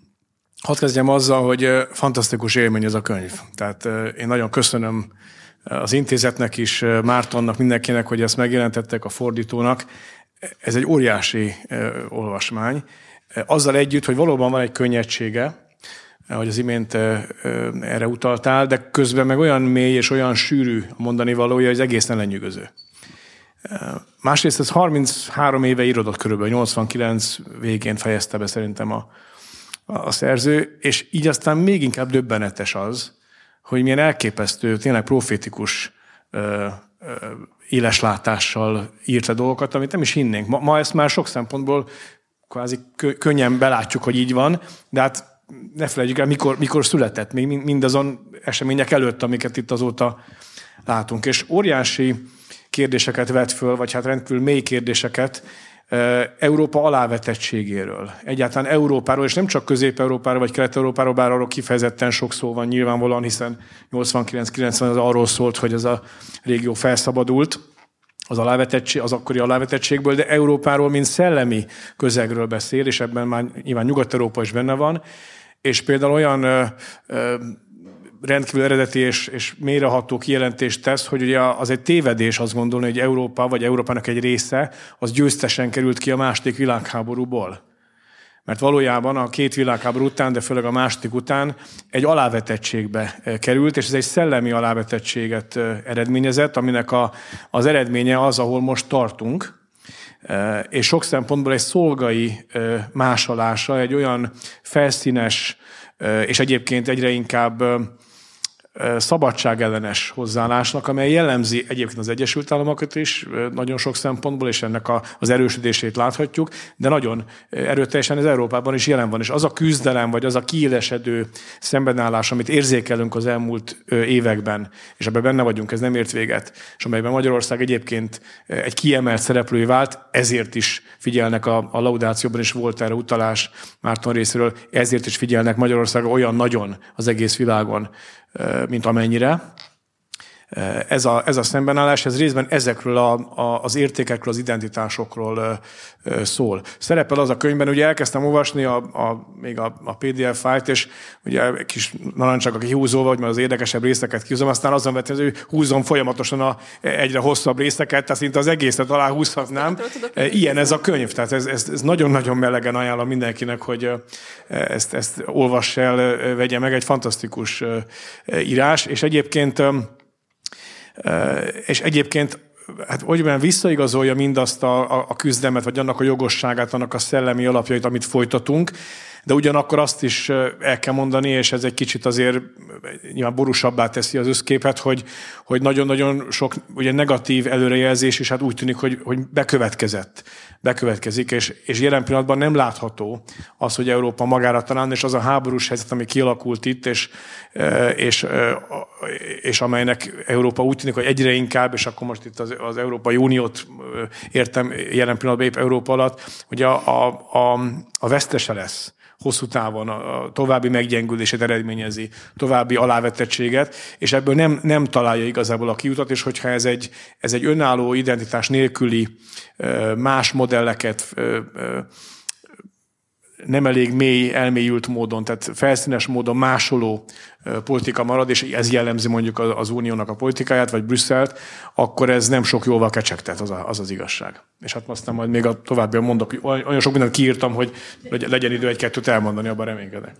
(clears throat) Hadd kezdjem azzal, hogy fantasztikus élmény ez a könyv. Tehát én nagyon köszönöm az intézetnek is, Mártonnak, mindenkinek, hogy ezt megjelentettek a fordítónak. Ez egy óriási olvasmány. Azzal együtt, hogy valóban van egy könnyedsége, ahogy az imént erre utaltál, de közben meg olyan mély és olyan sűrű a mondani valója, hogy egészen lenyűgöző. Másrészt ez 33 éve írodott körülbelül, 89 végén fejezte be szerintem a, a szerző, és így aztán még inkább döbbenetes az, hogy milyen elképesztő, tényleg profétikus ö, éleslátással írta dolgokat, amit nem is hinnénk. Ma, ma ezt már sok szempontból kvázi könnyen belátjuk, hogy így van, de hát ne felejtjük el, mikor, mikor született, még mindazon események előtt, amiket itt azóta látunk. És óriási kérdéseket vet föl, vagy hát rendkívül mély kérdéseket, Európa alávetettségéről. Egyáltalán Európáról, és nem csak Közép-Európáról vagy Kelet-Európáról, bár arról kifejezetten sok szó van nyilvánvalóan, hiszen 89-90 az arról szólt, hogy ez a régió felszabadult az, alávetettség, az akkori alávetettségből, de Európáról, mint szellemi közegről beszél, és ebben már nyilván Nyugat-Európa is benne van, és például olyan ö, ö, rendkívül eredeti és, és mélyreható kijelentést tesz, hogy ugye az egy tévedés azt gondolni, hogy Európa vagy Európának egy része az győztesen került ki a második világháborúból. Mert valójában a két világháború után, de főleg a második után egy alávetettségbe eh, került, és ez egy szellemi alávetettséget eh, eredményezett, aminek a, az eredménye az, ahol most tartunk, eh, és sok szempontból egy szolgai másolása, egy olyan felszínes, és egyébként egyre inkább szabadságellenes hozzáállásnak, amely jellemzi egyébként az Egyesült Államokat is nagyon sok szempontból, és ennek a, az erősödését láthatjuk, de nagyon erőteljesen az Európában is jelen van. És az a küzdelem, vagy az a kiélesedő szembenállás, amit érzékelünk az elmúlt években, és ebben benne vagyunk, ez nem ért véget, és amelyben Magyarország egyébként egy kiemelt szereplői vált, ezért is figyelnek a, a laudációban is volt erre utalás Márton részéről, ezért is figyelnek Magyarország olyan nagyon az egész világon, mint amennyire. Ez a, ez a szembenállás, ez részben ezekről a, a, az értékekről, az identitásokról szól. Szerepel az a könyvben, ugye elkezdtem olvasni a, a, még a, a PDF fájlt, és ugye egy kis narancsak, aki húzóval, hogy már az érdekesebb részeket kihúzom, aztán azon vettem, hogy húzom folyamatosan a egyre hosszabb részeket, tehát szinte az egészet alá húzhatnám. Ilyen ez a könyv, tehát ez, ez, ez nagyon-nagyon melegen ajánlom mindenkinek, hogy ezt, ezt olvass el, vegye meg, egy fantasztikus írás, és egyébként és egyébként hát hogy visszaigazolja mindazt a, a, a küzdelmet, vagy annak a jogosságát, annak a szellemi alapjait, amit folytatunk, De ugyanakkor azt is el kell mondani, és ez egy kicsit azért nyilván borúsabbá teszi az összképet, hogy, hogy nagyon-nagyon sok ugye negatív előrejelzés, és hát úgy tűnik, hogy, hogy bekövetkezett. Bekövetkezik, és, és jelen pillanatban nem látható az, hogy Európa magára talán, és az a háborús helyzet, ami kialakult itt, és, és, és amelynek Európa úgy tűnik, hogy egyre inkább, és akkor most itt az, az Európai Uniót értem jelen pillanatban épp Európa alatt, hogy a, a, a, a vesztese lesz hosszú távon a további meggyengülését eredményezi, további alávetettséget, és ebből nem, nem találja igazából a kiutat, és hogyha ez egy, ez egy önálló identitás nélküli más modelleket nem elég mély, elmélyült módon, tehát felszínes módon másoló politika marad, és ez jellemzi mondjuk az uniónak a politikáját, vagy Brüsszelt, akkor ez nem sok jóval kecsegtet, az, az az igazság. És hát aztán majd még a további mondok, olyan sok mindent kiírtam, hogy legyen idő egy-kettőt elmondani, abban reménykedek.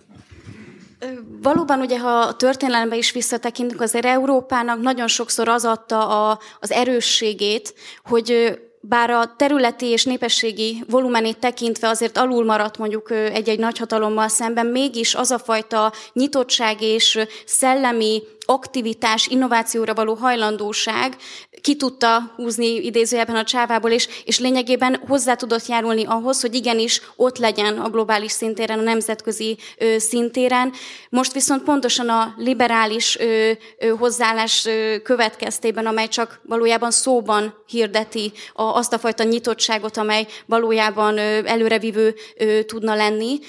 Valóban ugye, ha a történelembe is visszatekintünk, azért Európának nagyon sokszor az adta a, az erősségét, hogy bár a területi és népességi volumenét tekintve azért alul maradt mondjuk egy-egy nagyhatalommal szemben, mégis az a fajta nyitottság és szellemi aktivitás, innovációra való hajlandóság ki tudta húzni idézőjelben a csávából, és, és lényegében hozzá tudott járulni ahhoz, hogy igenis ott legyen a globális szintéren, a nemzetközi ö, szintéren. Most viszont pontosan a liberális ö, ö, hozzáállás ö, következtében, amely csak valójában szóban hirdeti a, azt a fajta nyitottságot, amely valójában ö, előrevívő ö, tudna lenni,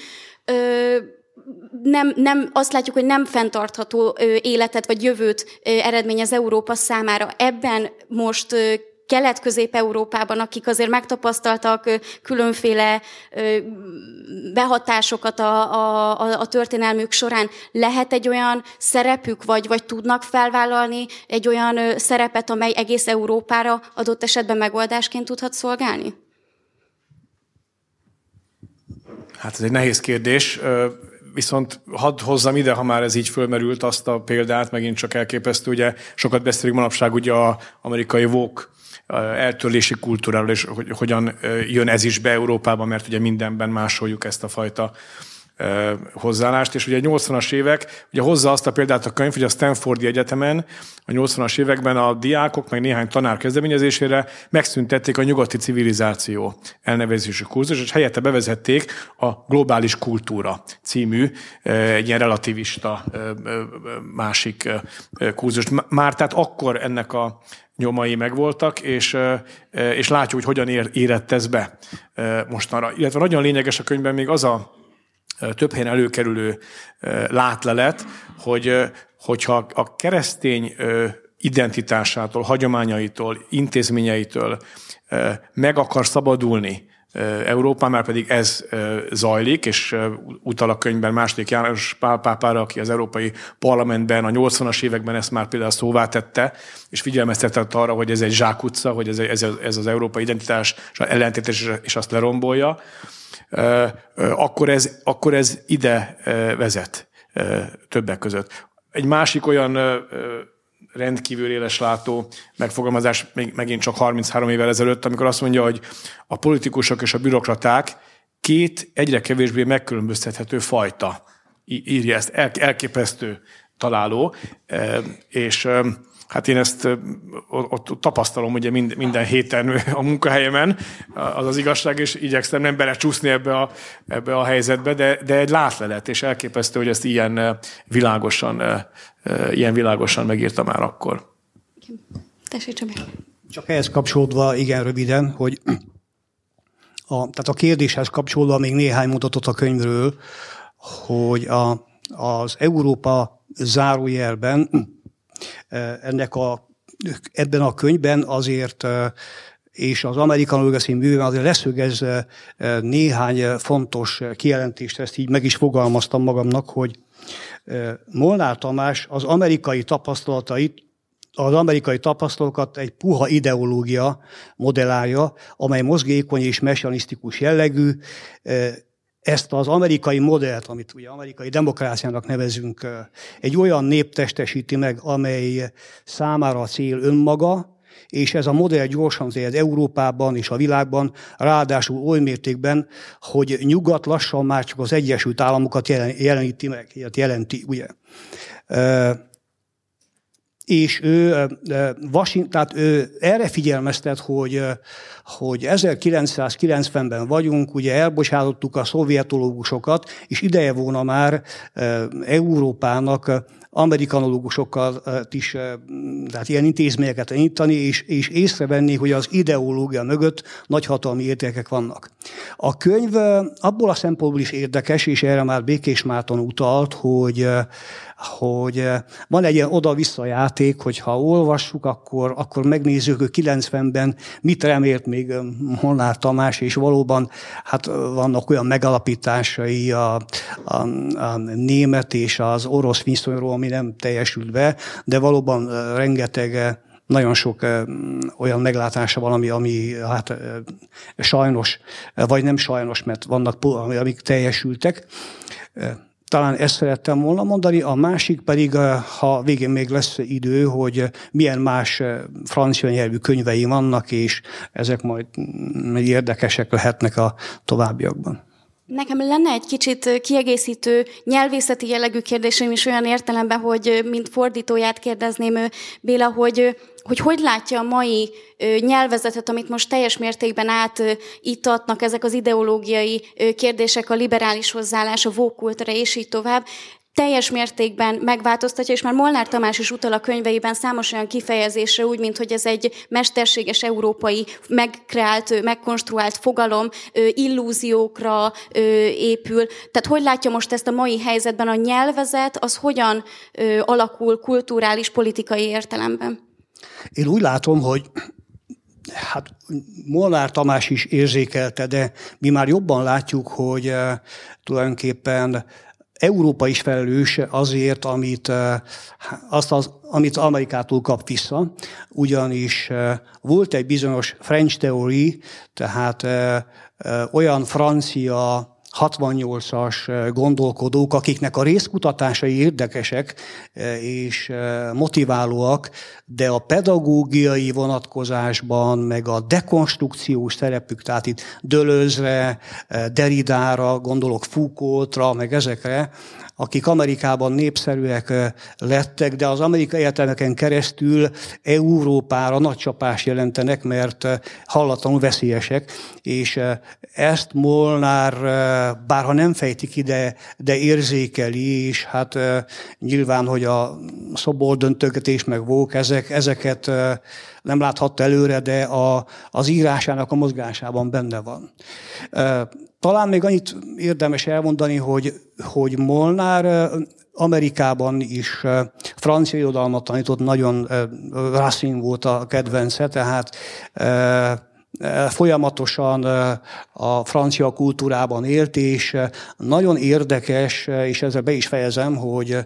ö, nem, nem, azt látjuk, hogy nem fenntartható életet vagy jövőt eredményez Európa számára. Ebben most Kelet-Közép-Európában, akik azért megtapasztaltak különféle behatásokat a, a, a történelmük során, lehet egy olyan szerepük, vagy, vagy tudnak felvállalni egy olyan szerepet, amely egész Európára adott esetben megoldásként tudhat szolgálni? Hát ez egy nehéz kérdés. Viszont hadd hozzam ide, ha már ez így fölmerült, azt a példát, megint csak elképesztő, ugye sokat beszélünk manapság ugye a amerikai vók eltörlési kultúráról, és hogy hogyan jön ez is be Európába, mert ugye mindenben másoljuk ezt a fajta hozzáállást, és ugye a 80-as évek, ugye hozza azt a példát a könyv, hogy a Stanfordi Egyetemen a 80-as években a diákok, meg néhány tanár kezdeményezésére megszüntették a nyugati civilizáció elnevezésű kurzus, és helyette bevezették a globális kultúra című egy ilyen relativista másik kurzust. Már tehát akkor ennek a nyomai megvoltak, és, és látjuk, hogy hogyan érett ez be mostanra. Illetve nagyon lényeges a könyvben még az a több helyen előkerülő látlelet, hogy hogyha a keresztény identitásától, hagyományaitól, intézményeitől meg akar szabadulni Európán, már pedig ez zajlik, és utal a könyvben második János Pál pápára, aki az Európai Parlamentben a 80-as években ezt már például szóvá tette, és figyelmeztetett arra, hogy ez egy zsákutca, hogy ez, ez, ez az európai identitás ellentétes, és azt lerombolja akkor ez, akkor ez ide vezet többek között. Egy másik olyan rendkívül éles látó megfogalmazás még megint csak 33 évvel ezelőtt, amikor azt mondja, hogy a politikusok és a bürokraták két egyre kevésbé megkülönböztethető fajta. Írja ezt, elképesztő találó, és Hát én ezt ott tapasztalom ugye minden héten a munkahelyemen, az az igazság, és igyekszem nem belecsúszni ebbe a, ebbe a helyzetbe, de, de egy látlelet, és elképesztő, hogy ezt ilyen világosan, ilyen világosan megírta már akkor. Tessék, Csabi. Csak ehhez kapcsolódva, igen, röviden, hogy a, tehát a kérdéshez kapcsolódva még néhány mondatot a könyvről, hogy a, az Európa zárójelben ennek a, ebben a könyvben azért és az American Legacy művében azért leszögez néhány fontos kijelentést, ezt így meg is fogalmaztam magamnak, hogy Molnár Tamás az amerikai tapasztalatait az amerikai tapasztalatokat egy puha ideológia modellálja, amely mozgékony és messianisztikus jellegű, ezt az amerikai modellt, amit ugye amerikai demokráciának nevezünk, egy olyan nép testesíti meg, amely számára a cél önmaga, És ez a modell gyorsan zajlik Európában és a világban, ráadásul oly mértékben, hogy nyugat lassan már csak az Egyesült Államokat jeleníti meg, jelenti, ugye és ő, Washington, tehát ő erre figyelmeztet, hogy, hogy 1990-ben vagyunk, ugye elbocsátottuk a szovjetológusokat, és ideje volna már Európának amerikanológusokkal is, tehát ilyen intézményeket nyitani, és, és észrevenni, hogy az ideológia mögött nagyhatalmi értékek vannak. A könyv abból a szempontból is érdekes, és erre már Békés Márton utalt, hogy hogy eh, van egy ilyen oda-vissza játék, hogy ha olvassuk, akkor, akkor megnézzük, hogy 90-ben mit remélt még eh, Molnár Tamás, és valóban hát eh, vannak olyan megalapításai a, a, a német és az orosz viszonyról, ami nem teljesült be, de valóban rengeteg nagyon sok olyan meglátása van, ami, ami hát sajnos, vagy nem sajnos, mert vannak, amik teljesültek talán ezt szerettem volna mondani, a másik pedig, eh, ha végén még lesz idő, hogy milyen más eh, francia nyelvű könyvei vannak, és ezek majd mm, érdekesek lehetnek a továbbiakban. Nekem lenne egy kicsit kiegészítő nyelvészeti jellegű kérdésem is olyan értelemben, hogy mint fordítóját kérdezném Béla, hogy hogy hogy látja a mai nyelvezetet, amit most teljes mértékben átítatnak ezek az ideológiai kérdések, a liberális hozzáállás, a vókultra és így tovább, teljes mértékben megváltoztatja, és már Molnár Tamás is utal a könyveiben számos olyan kifejezésre, úgy, mint hogy ez egy mesterséges európai, megkreált, megkonstruált fogalom, illúziókra épül. Tehát hogy látja most ezt a mai helyzetben a nyelvezet, az hogyan alakul kulturális, politikai értelemben? Én úgy látom, hogy hát Molnár Tamás is érzékelte, de mi már jobban látjuk, hogy tulajdonképpen Európa is felelős azért, amit, eh, azt az, amit Amerikától kap vissza, ugyanis eh, volt egy bizonyos French theory, tehát eh, olyan francia 68-as gondolkodók, akiknek a részkutatásai érdekesek és motiválóak, de a pedagógiai vonatkozásban, meg a dekonstrukciós szerepük, tehát itt Dölözre, Deridára, gondolok Foucaultra, meg ezekre, akik Amerikában népszerűek lettek, de az amerikai egyetemeken keresztül Európára nagy csapás jelentenek, mert hallatlanul veszélyesek, és ezt Molnár, bárha nem fejtik ide, de érzékeli, és hát nyilván, hogy a szoboldöntögetés meg vók, ezek, ezeket nem láthatta előre, de a, az írásának a mozgásában benne van. Talán még annyit érdemes elmondani, hogy, hogy Molnár Amerikában is francia irodalmat tanított, nagyon Racine volt a kedvence, tehát folyamatosan a francia kultúrában élt, és nagyon érdekes, és ezzel be is fejezem, hogy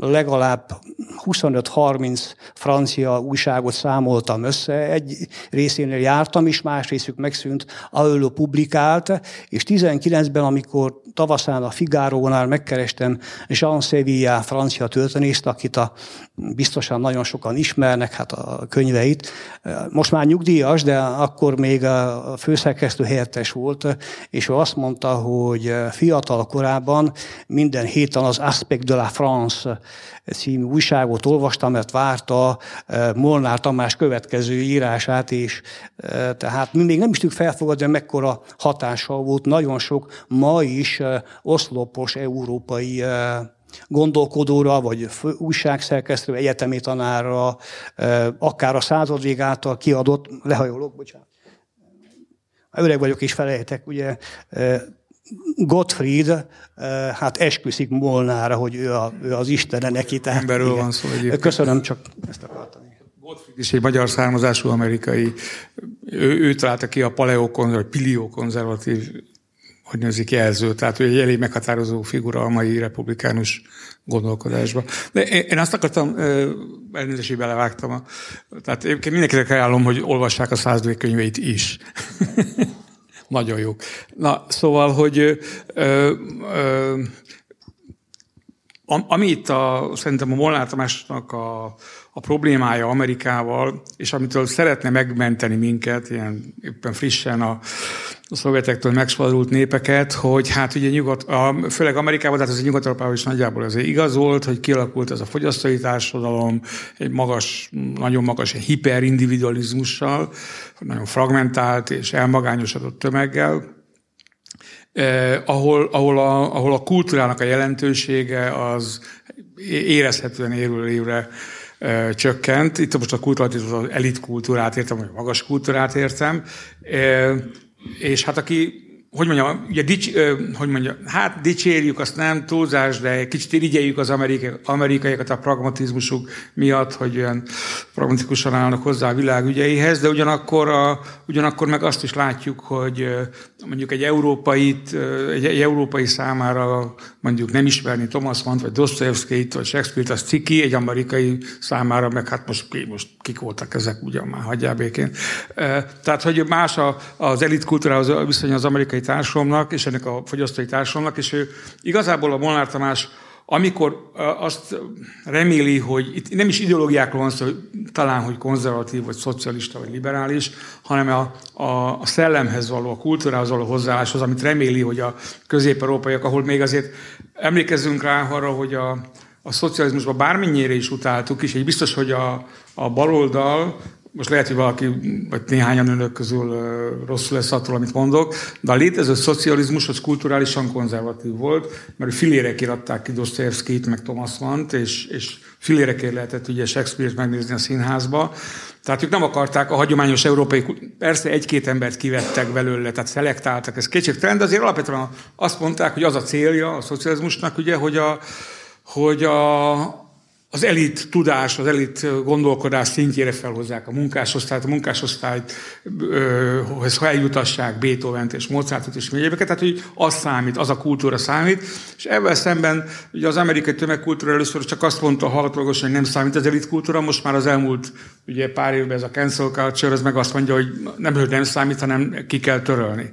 legalább 25-30 francia újságot számoltam össze, egy részénél jártam is, más részük megszűnt, ő publikált, és 19-ben, amikor tavaszán a Figárónál megkerestem Jean Sevilla francia történészt, akit a, biztosan nagyon sokan ismernek, hát a könyveit. Most már nyugdíjas, de akkor még a főszerkesztő helyettes volt, és ő azt mondta, hogy fiatal korában minden héten az Aspect de la France című újságot olvastam, mert várta eh, Molnár Tamás következő írását, és eh, tehát mi még nem is tudjuk felfogadni, mekkora hatással volt. Nagyon sok ma is eh, oszlopos európai gondolkodóra, vagy újságszerkesztő, egyetemi tanárra, akár a századvég által kiadott, lehajolok, bocsánat, öreg vagyok és felejtek, ugye Gottfried hát esküszik Molnára, hogy ő, a, ő az Istene neki. Tehát, Emberről igen. van szó egyébként. Köszönöm, csak ezt akartam. Gottfried is egy magyar származású amerikai, ő, ő találta ki a paleokonzervatív, piliokonzervatív hogy nézik jelző, tehát ő egy elég meghatározó figura a mai republikánus gondolkodásba. De én azt akartam, elnézést, hogy belevágtam. A, tehát egyébként mindenkinek ajánlom, hogy olvassák a százdék könyveit is. (laughs) Nagyon jók. Na, szóval, hogy ö, ö, ami a, szerintem a Molnár Tamásnak a, a problémája Amerikával, és amitől szeretne megmenteni minket, ilyen éppen frissen a, a szovjetektől megszabadult népeket, hogy hát ugye nyugat, a, főleg Amerikában, tehát az nyugat is nagyjából azért igaz volt, hogy kialakult ez a fogyasztói társadalom, egy magas, nagyon magas hiperindividualizmussal, nagyon fragmentált és elmagányosodott tömeggel, eh, ahol, ahol, a, ahol a kultúrának a jelentősége az érezhetően évről évre csökkent. Itt most a kultúrát, az elit kultúrát értem, vagy magas kultúrát értem. És hát aki hogy mondjam, ugye dics, hogy mondjam, hát dicsérjük, azt nem túlzás, de kicsit irigyeljük az amerikai, amerikaiakat a pragmatizmusuk miatt, hogy olyan pragmatikusan állnak hozzá a világ ügyeihez, de ugyanakkor, a, ugyanakkor meg azt is látjuk, hogy mondjuk egy európait, egy, egy európai számára mondjuk nem ismerni Thomas Mann, vagy Dostoyevsky-t, vagy Shakespeare-t, az ciki, egy amerikai számára, meg hát most, most kik voltak ezek, ugyan már hagyjál békén. Tehát, hogy más az elit kultúrához viszony az amerikai társadalomnak, és ennek a fogyasztói társadalomnak, és ő igazából a Molnár Tamás amikor azt reméli, hogy itt nem is ideológiákról van szó, hogy talán, hogy konzervatív, vagy szocialista, vagy liberális, hanem a, a, a szellemhez való, a kultúrához való hozzáálláshoz, amit reméli, hogy a közép-európaiak, ahol még azért emlékezzünk rá arra, hogy a, a szocializmusban bármennyire is utáltuk, és egy biztos, hogy a, a baloldal most lehet, hogy valaki, vagy néhányan önök közül rosszul lesz attól, amit mondok, de a létező szocializmus az kulturálisan konzervatív volt, mert filérekért adták ki Dostoyevskit, meg Thomas Mann-t, és, és filérekért lehetett ugye Shakespeare-t megnézni a színházba. Tehát ők nem akarták a hagyományos európai, persze egy-két embert kivettek belőle, tehát szelektáltak, ez kétségtelen, de azért alapvetően azt mondták, hogy az a célja a szocializmusnak, ugye, hogy a, hogy a, az elit tudás, az elit gondolkodás szintjére felhozzák a munkásosztályt, a munkásosztályt hogy eljutassák Beethoven-t és Mozartot és egyébeket, tehát hogy az számít, az a kultúra számít, és ebben szemben ugye az amerikai tömegkultúra először csak azt mondta hallgatólagosan, hogy nem számít az elit kultúra, most már az elmúlt ugye pár évben ez a cancel culture, ez meg azt mondja, hogy nem, hogy nem számít, hanem ki kell törölni.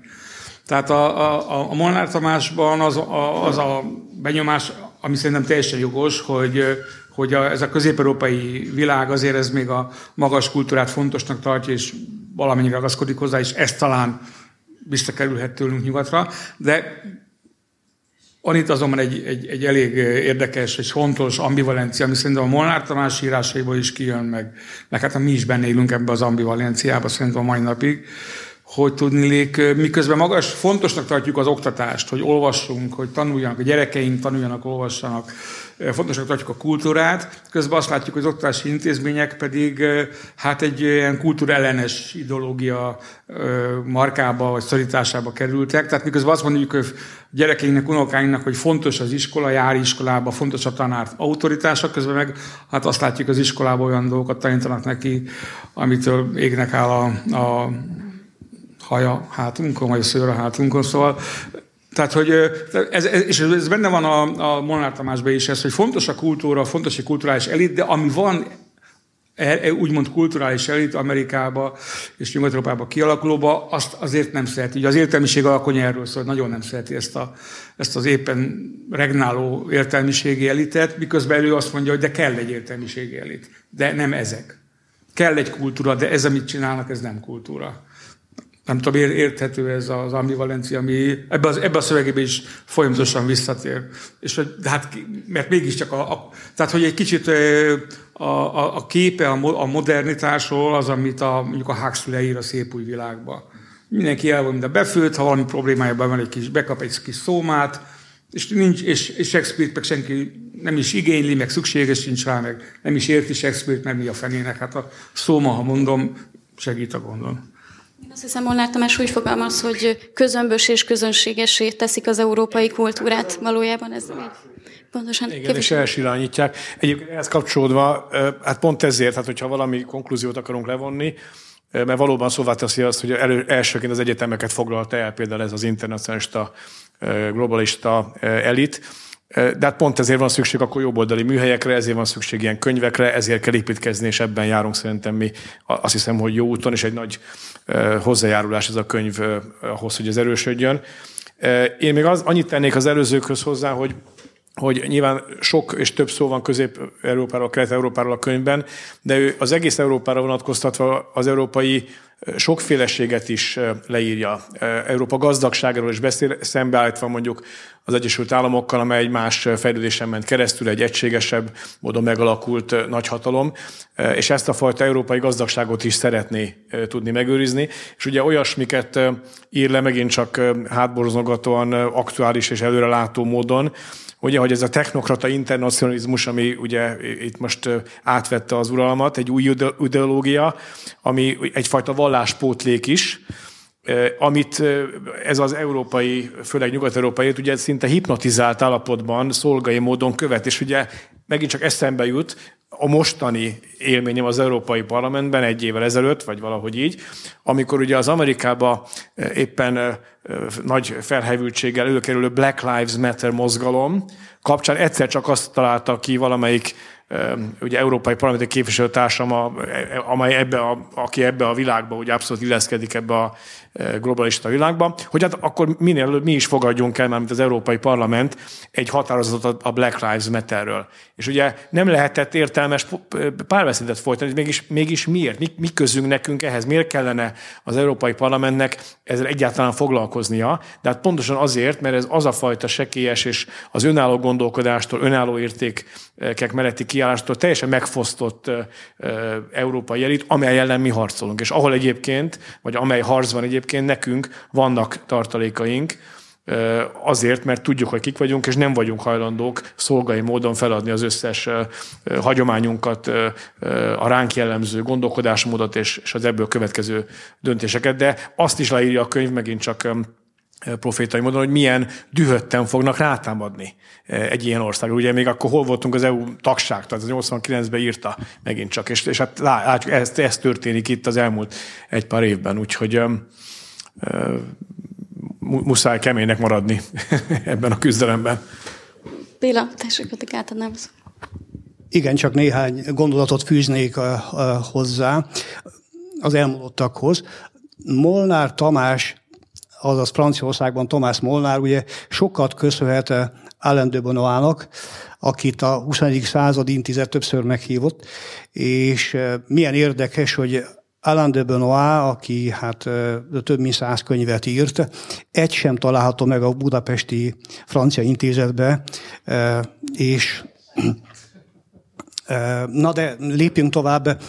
Tehát a, a, a Molnár Tamásban az a, az a benyomás, ami szerintem teljesen jogos, hogy hogy a, ez a közép-európai világ azért ez még a magas kultúrát fontosnak tartja, és valamennyire ragaszkodik hozzá, és ez talán visszakerülhet tőlünk nyugatra, de van itt azonban egy, egy, egy elég érdekes és fontos ambivalencia, ami szerintem a Molnár Tamás írásaiból is kijön, meg, meg hát mi is benne élünk ebbe az ambivalenciába szerintem a mai napig, hogy tudnilék, miközben magas, fontosnak tartjuk az oktatást, hogy olvassunk, hogy tanuljanak, a gyerekeink tanuljanak, olvassanak, fontosnak tartjuk a kultúrát, közben azt látjuk, hogy az oktatási intézmények pedig hát egy ilyen kultúrellenes ideológia markába vagy szorításába kerültek. Tehát miközben azt mondjuk, hogy gyerekeinknek, unokáinknak, hogy fontos az iskola, jár iskolába, fontos a tanár autoritása, közben meg hát azt látjuk, az iskolában olyan dolgokat tanítanak neki, amitől égnek áll a, a haja hátunkon, vagy a szőr a hátunkon, szóval tehát, hogy ez, ez, és ez benne van a, a Molnár Tamásban is ez, hogy fontos a kultúra, fontos a kulturális elit, de ami van e, e, úgymond kulturális elit Amerikába és Nyugat-Európába kialakulóba, azt azért nem szereti. Ugye az értelmiség alkony erről szól, nagyon nem szereti ezt, a, ezt az éppen regnáló értelmiségi elitet, miközben ő azt mondja, hogy de kell egy értelmiségi elit. De nem ezek. Kell egy kultúra, de ez, amit csinálnak, ez nem kultúra nem tudom, érthető ez az ambivalencia, ami ebbe, az, ebbe a szövegébe is folyamatosan visszatér. És, de hát, mert mégiscsak a, a, tehát, hogy egy kicsit a, a, a képe a, a modernitásról az, amit a, mondjuk a Huxley leír a szép új világba. Mindenki el van minden befőtt, ha valami problémája van, egy kis, bekap egy kis szómát, és, nincs, és, és Shakespeare-t meg senki nem is igényli, meg szükséges sincs rá, meg nem is érti Shakespeare-t, mert mi a fenének. Hát a szóma, ha mondom, segít a gondon. Azt hiszem, Molnár Tamás úgy fogalmaz, hogy közömbös és közönségesé teszik az európai kultúrát. Valójában ez pontosan Igen, kevés. és elsirányítják. Egyébként ehhez kapcsolódva, hát pont ezért, hát hogyha valami konklúziót akarunk levonni, mert valóban szóvá teszi azt, hogy elő, elsőként az egyetemeket foglalta el például ez az internacionalista, globalista elit, de hát pont ezért van szükség akkor jobboldali műhelyekre, ezért van szükség ilyen könyvekre, ezért kell építkezni, és ebben járunk szerintem mi azt hiszem, hogy jó úton, és egy nagy hozzájárulás ez a könyv ahhoz, hogy ez erősödjön. Én még az, annyit tennék az előzőkhöz hozzá, hogy hogy nyilván sok és több szó van Közép-Európáról, Kelet-Európáról a könyvben, de ő az egész Európára vonatkoztatva az európai sokféleséget is leírja. Európa gazdagságáról is beszél, szembeállítva mondjuk az Egyesült Államokkal, amely egy más fejlődésen ment keresztül, egy egységesebb módon megalakult nagyhatalom, és ezt a fajta európai gazdagságot is szeretné tudni megőrizni. És ugye olyasmiket ír le megint csak hátborzongatóan aktuális és előrelátó módon, ugye, hogy ez a technokrata internacionalizmus, ami ugye itt most átvette az uralmat, egy új ideológia, ami egyfajta valláspótlék is, amit ez az európai, főleg nyugat-európai, ugye szinte hipnotizált állapotban szolgai módon követ, és ugye megint csak eszembe jut, a mostani élményem az Európai Parlamentben egy évvel ezelőtt, vagy valahogy így, amikor ugye az Amerikába éppen nagy felhevültséggel előkerülő Black Lives Matter mozgalom kapcsán egyszer csak azt találta ki valamelyik ugye európai parlamenti képviselőtársam, amely ebbe a, aki ebbe a világba ugye abszolút illeszkedik ebbe a globalista világban, hogy hát akkor minél előbb mi is fogadjunk el, mint az Európai Parlament, egy határozatot a Black Lives Matterről. És ugye nem lehetett értelmes párbeszédet folytani, mégis, mégis miért? Mi, mi közünk nekünk ehhez? Miért kellene az Európai Parlamentnek ezzel egyáltalán foglalkoznia? De hát pontosan azért, mert ez az a fajta sekélyes és az önálló gondolkodástól, önálló értékek melletti kiállástól teljesen megfosztott európai elit, amely ellen mi harcolunk. És ahol egyébként, vagy amely harcban egyébként egyébként nekünk vannak tartalékaink, azért, mert tudjuk, hogy kik vagyunk, és nem vagyunk hajlandók szolgai módon feladni az összes hagyományunkat, a ránk jellemző gondolkodásmódot és az ebből következő döntéseket. De azt is leírja a könyv megint csak profétai módon, hogy milyen dühötten fognak rátámadni egy ilyen országra. Ugye még akkor hol voltunk az EU tagság, tehát az 89-ben írta megint csak, és, és hát látjuk, ez, ez történik itt az elmúlt egy pár évben, úgyhogy muszáj keménynek maradni (laughs) ebben a küzdelemben. Béla, tessék, hogy átadnám Igen, csak néhány gondolatot fűznék hozzá az elmondottakhoz. Molnár Tamás, azaz Franciaországban Tomás Molnár, ugye sokat köszönhet Alain de Bonoának, akit a 20. század intézet többször meghívott, és milyen érdekes, hogy Alain de Benoit, aki hát több mint száz könyvet írt, egy sem található meg a budapesti francia intézetbe, és Na de lépjünk tovább.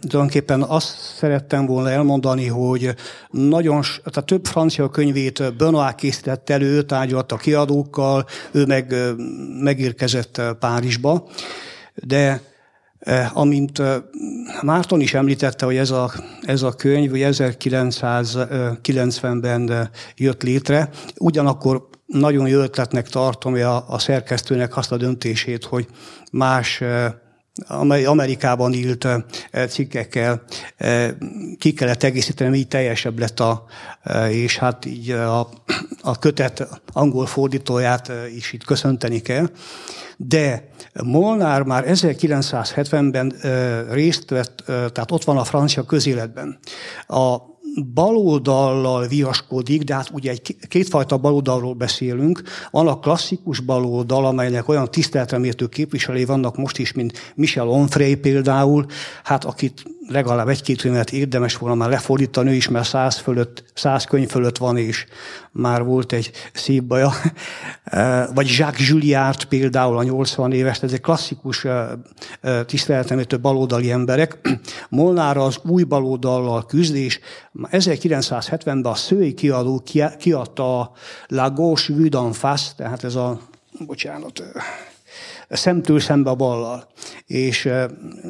Tulajdonképpen azt szerettem volna elmondani, hogy nagyon, tehát több francia könyvét Benoit készített elő, tárgyalt a kiadókkal, ő meg megérkezett Párizsba, de amint eh, Márton is említette, hogy ez a, ez a könyv hogy 1990-ben eh, jött létre, ugyanakkor nagyon jó ötletnek tartom a, a szerkesztőnek azt a döntését, hogy más amely Amerikában írt cikkekkel ki kellett egészíteni, így teljesebb lett a, és hát így a, a kötet angol fordítóját is itt köszönteni kell. De Molnár már 1970-ben részt vett, tehát ott van a francia közéletben. A baloldallal viaskodik, de hát ugye egy kétfajta baloldalról beszélünk. Van a klasszikus baloldal, amelynek olyan tiszteletremértő képviselői vannak most is, mint Michel Onfray például, hát akit legalább egy-két könyvet érdemes volna már lefordítani, is mert száz, fölött, száz könyv fölött van, és már volt egy szép baja. (laughs) Vagy Jacques Julliard például a 80 éves, ez egy klasszikus tiszteletemértő baloldali emberek. (clears throat) Molnára az új baloldallal küzd, és 1970-ben a szői kiadó kiadta a La Gauche Vue d'en face, tehát ez a, bocsánat, szemtől szembe a ballal. És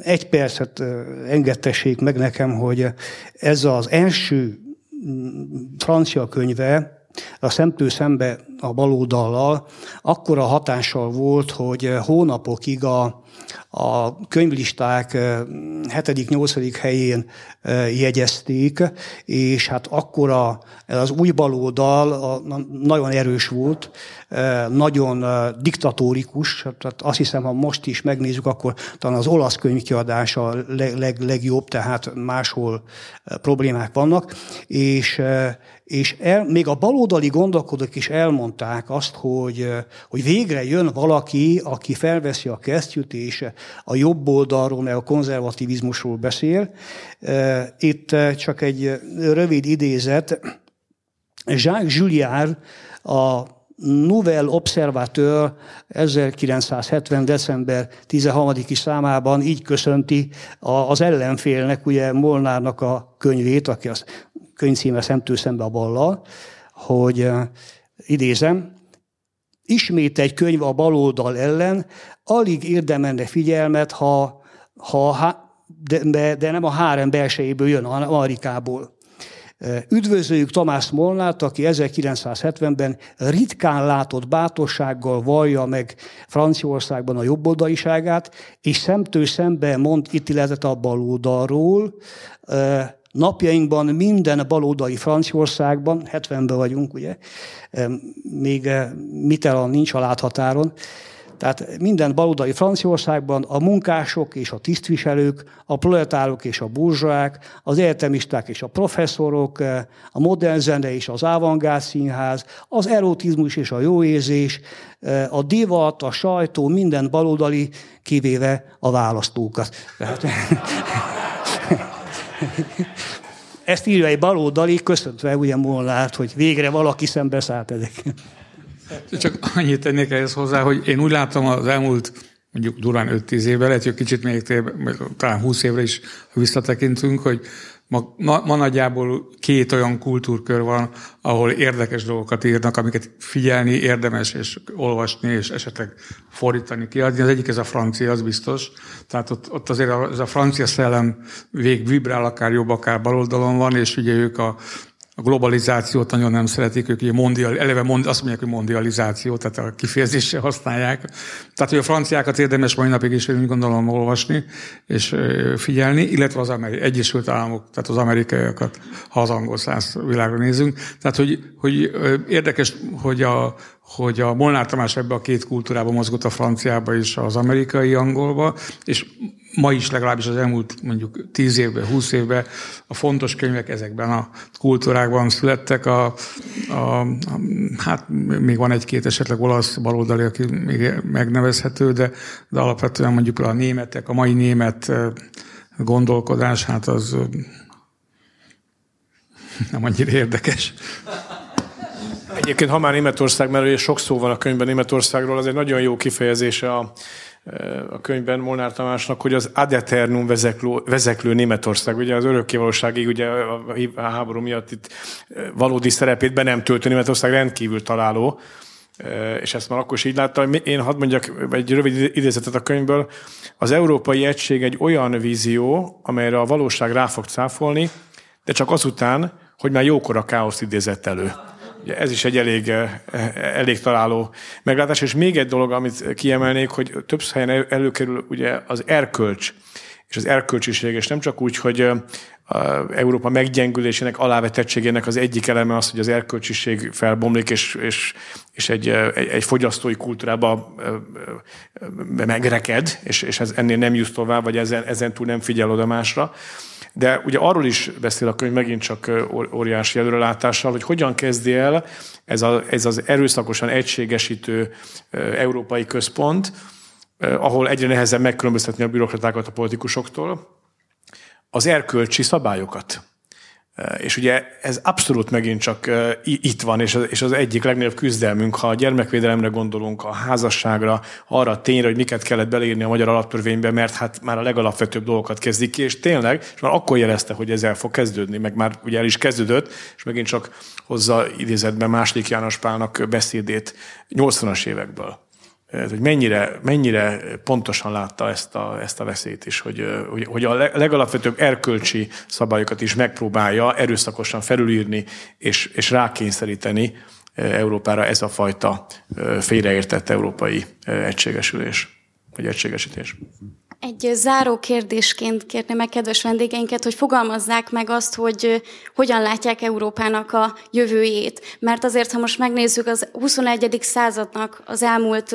egy percet engedtessék meg nekem, hogy ez az első mm, francia könyve, a szemtől szembe a baloldallal, akkora hatással volt, hogy hónapokig a, a könyvlisták 7.-8. helyén jegyezték, és hát akkora az új baloldal nagyon erős volt, nagyon diktatórikus, tehát azt hiszem, ha most is megnézzük, akkor talán az olasz könyvkiadás a leg, leg, legjobb, tehát máshol problémák vannak, és és el, még a baloldali gondolkodók is elmondták azt, hogy, hogy végre jön valaki, aki felveszi a kesztyűt, és a jobb oldalról, meg a konzervativizmusról beszél. Itt csak egy rövid idézet. Jacques Julliard, a Nouvelle Observateur 1970. december 13-i számában így köszönti az ellenfélnek, ugye Molnárnak a könyvét, aki az könyvcíme Szemtől szembe a ballal, hogy idézem, ismét egy könyv a baloldal ellen, alig érdemelne figyelmet, ha, ha de, de nem a hárem belsejéből jön, hanem Amerikából. Üdvözöljük Tamás Molnát, aki 1970-ben ritkán látott bátorsággal vallja meg Franciaországban a jobboldaliságát, és szemtől szembe mond ítéletet a baloldalról. Napjainkban minden baloldali Franciaországban, 70-ben vagyunk, ugye, még Mitterrand nincs a láthatáron, tehát minden baloldali Franciaországban a munkások és a tisztviselők, a proletárok és a burzsák, az egyetemisták és a professzorok, a modern zene és az avantgárd színház, az erotizmus és a jóérzés, a divat, a sajtó, minden baloldali, kivéve a választókat. Tehát, (laughs) ezt írja egy baloldali, köszöntve ugye Molnárt, hogy végre valaki szembeszállt ezekkel. Csak annyit tennék ehhez hozzá, hogy én úgy látom az elmúlt mondjuk durván 5-10 évben, lehet, hogy kicsit még téve, talán 20 évre is visszatekintünk, hogy ma, ma, nagyjából két olyan kultúrkör van, ahol érdekes dolgokat írnak, amiket figyelni érdemes, és olvasni, és esetleg fordítani, kiadni. Az egyik ez a francia, az biztos. Tehát ott, ott azért a, ez a francia szellem vég vibrál, akár jobb, akár baloldalon van, és ugye ők a a globalizációt nagyon nem szeretik, ők ugye mondial, eleve mond, azt mondják, hogy mondializáció, tehát a kifejezésre használják. Tehát, hogy a franciákat érdemes mai napig is, úgy gondolom, olvasni és figyelni, illetve az Ameri- Egyesült Államok, tehát az amerikaiakat, ha az angol száz világra nézünk. Tehát, hogy, hogy érdekes, hogy a, hogy a Molnár Tamás ebbe a két kultúrába mozgott a franciába és az amerikai angolba, és ma is legalábbis az elmúlt mondjuk 10 évben, 20 évben a fontos könyvek ezekben a kultúrákban születtek. A, a, a, hát még van egy-két esetleg olasz baloldali, aki még megnevezhető, de, de alapvetően mondjuk a németek, a mai német gondolkodás, hát az nem annyira érdekes. Egyébként, ha már Németország, mert ugye sok szó van a könyvben Németországról, az egy nagyon jó kifejezése a, a könyvben Molnár Tamásnak, hogy az ad eternum vezeklő, vezeklő Németország, ugye az örökkévalóságig, ugye a háború miatt itt valódi szerepét be nem töltő Németország rendkívül találó, és ezt már akkor is így láttam. Én hadd mondjak egy rövid idézetet a könyvből. Az európai egység egy olyan vízió, amelyre a valóság rá fog cáfolni, de csak azután, hogy már jókor a káosz idézett elő. Ugye ez is egy elég, eh, elég találó meglátás. És még egy dolog, amit kiemelnék, hogy több helyen előkerül ugye az erkölcs és az erkölcsiség, és nem csak úgy, hogy eh, Európa meggyengülésének, alávetettségének az egyik eleme az, hogy az erkölcsiség felbomlik, és, és, és egy, egy, egy fogyasztói kultúrába megreked, és, és ez ennél nem jussz tovább, vagy ezen, ezen túl nem figyel oda másra. De ugye arról is beszél a könyv megint csak óriási előrelátással, hogy hogyan kezdi el ez, a, ez az erőszakosan egységesítő európai központ, ahol egyre nehezebb megkülönböztetni a bürokratákat a politikusoktól, az erkölcsi szabályokat. És ugye ez abszolút megint csak itt van, és az egyik legnagyobb küzdelmünk, ha a gyermekvédelemre gondolunk, a házasságra, arra a tényre, hogy miket kellett beleírni a magyar alaptörvénybe, mert hát már a legalapvetőbb dolgokat kezdik ki, és tényleg, és már akkor jelezte, hogy ez el fog kezdődni, meg már ugye el is kezdődött, és megint csak hozza idézetben második János Pálnak beszédét 80-as évekből hogy mennyire, mennyire pontosan látta ezt a, ezt a veszélyt is, hogy, hogy, a legalapvetőbb erkölcsi szabályokat is megpróbálja erőszakosan felülírni és, és rákényszeríteni Európára ez a fajta félreértett európai egységesülés, vagy egységesítés. Egy záró kérdésként kérném meg kedves vendégeinket, hogy fogalmazzák meg azt, hogy hogyan látják Európának a jövőjét. Mert azért, ha most megnézzük az 21. századnak az elmúlt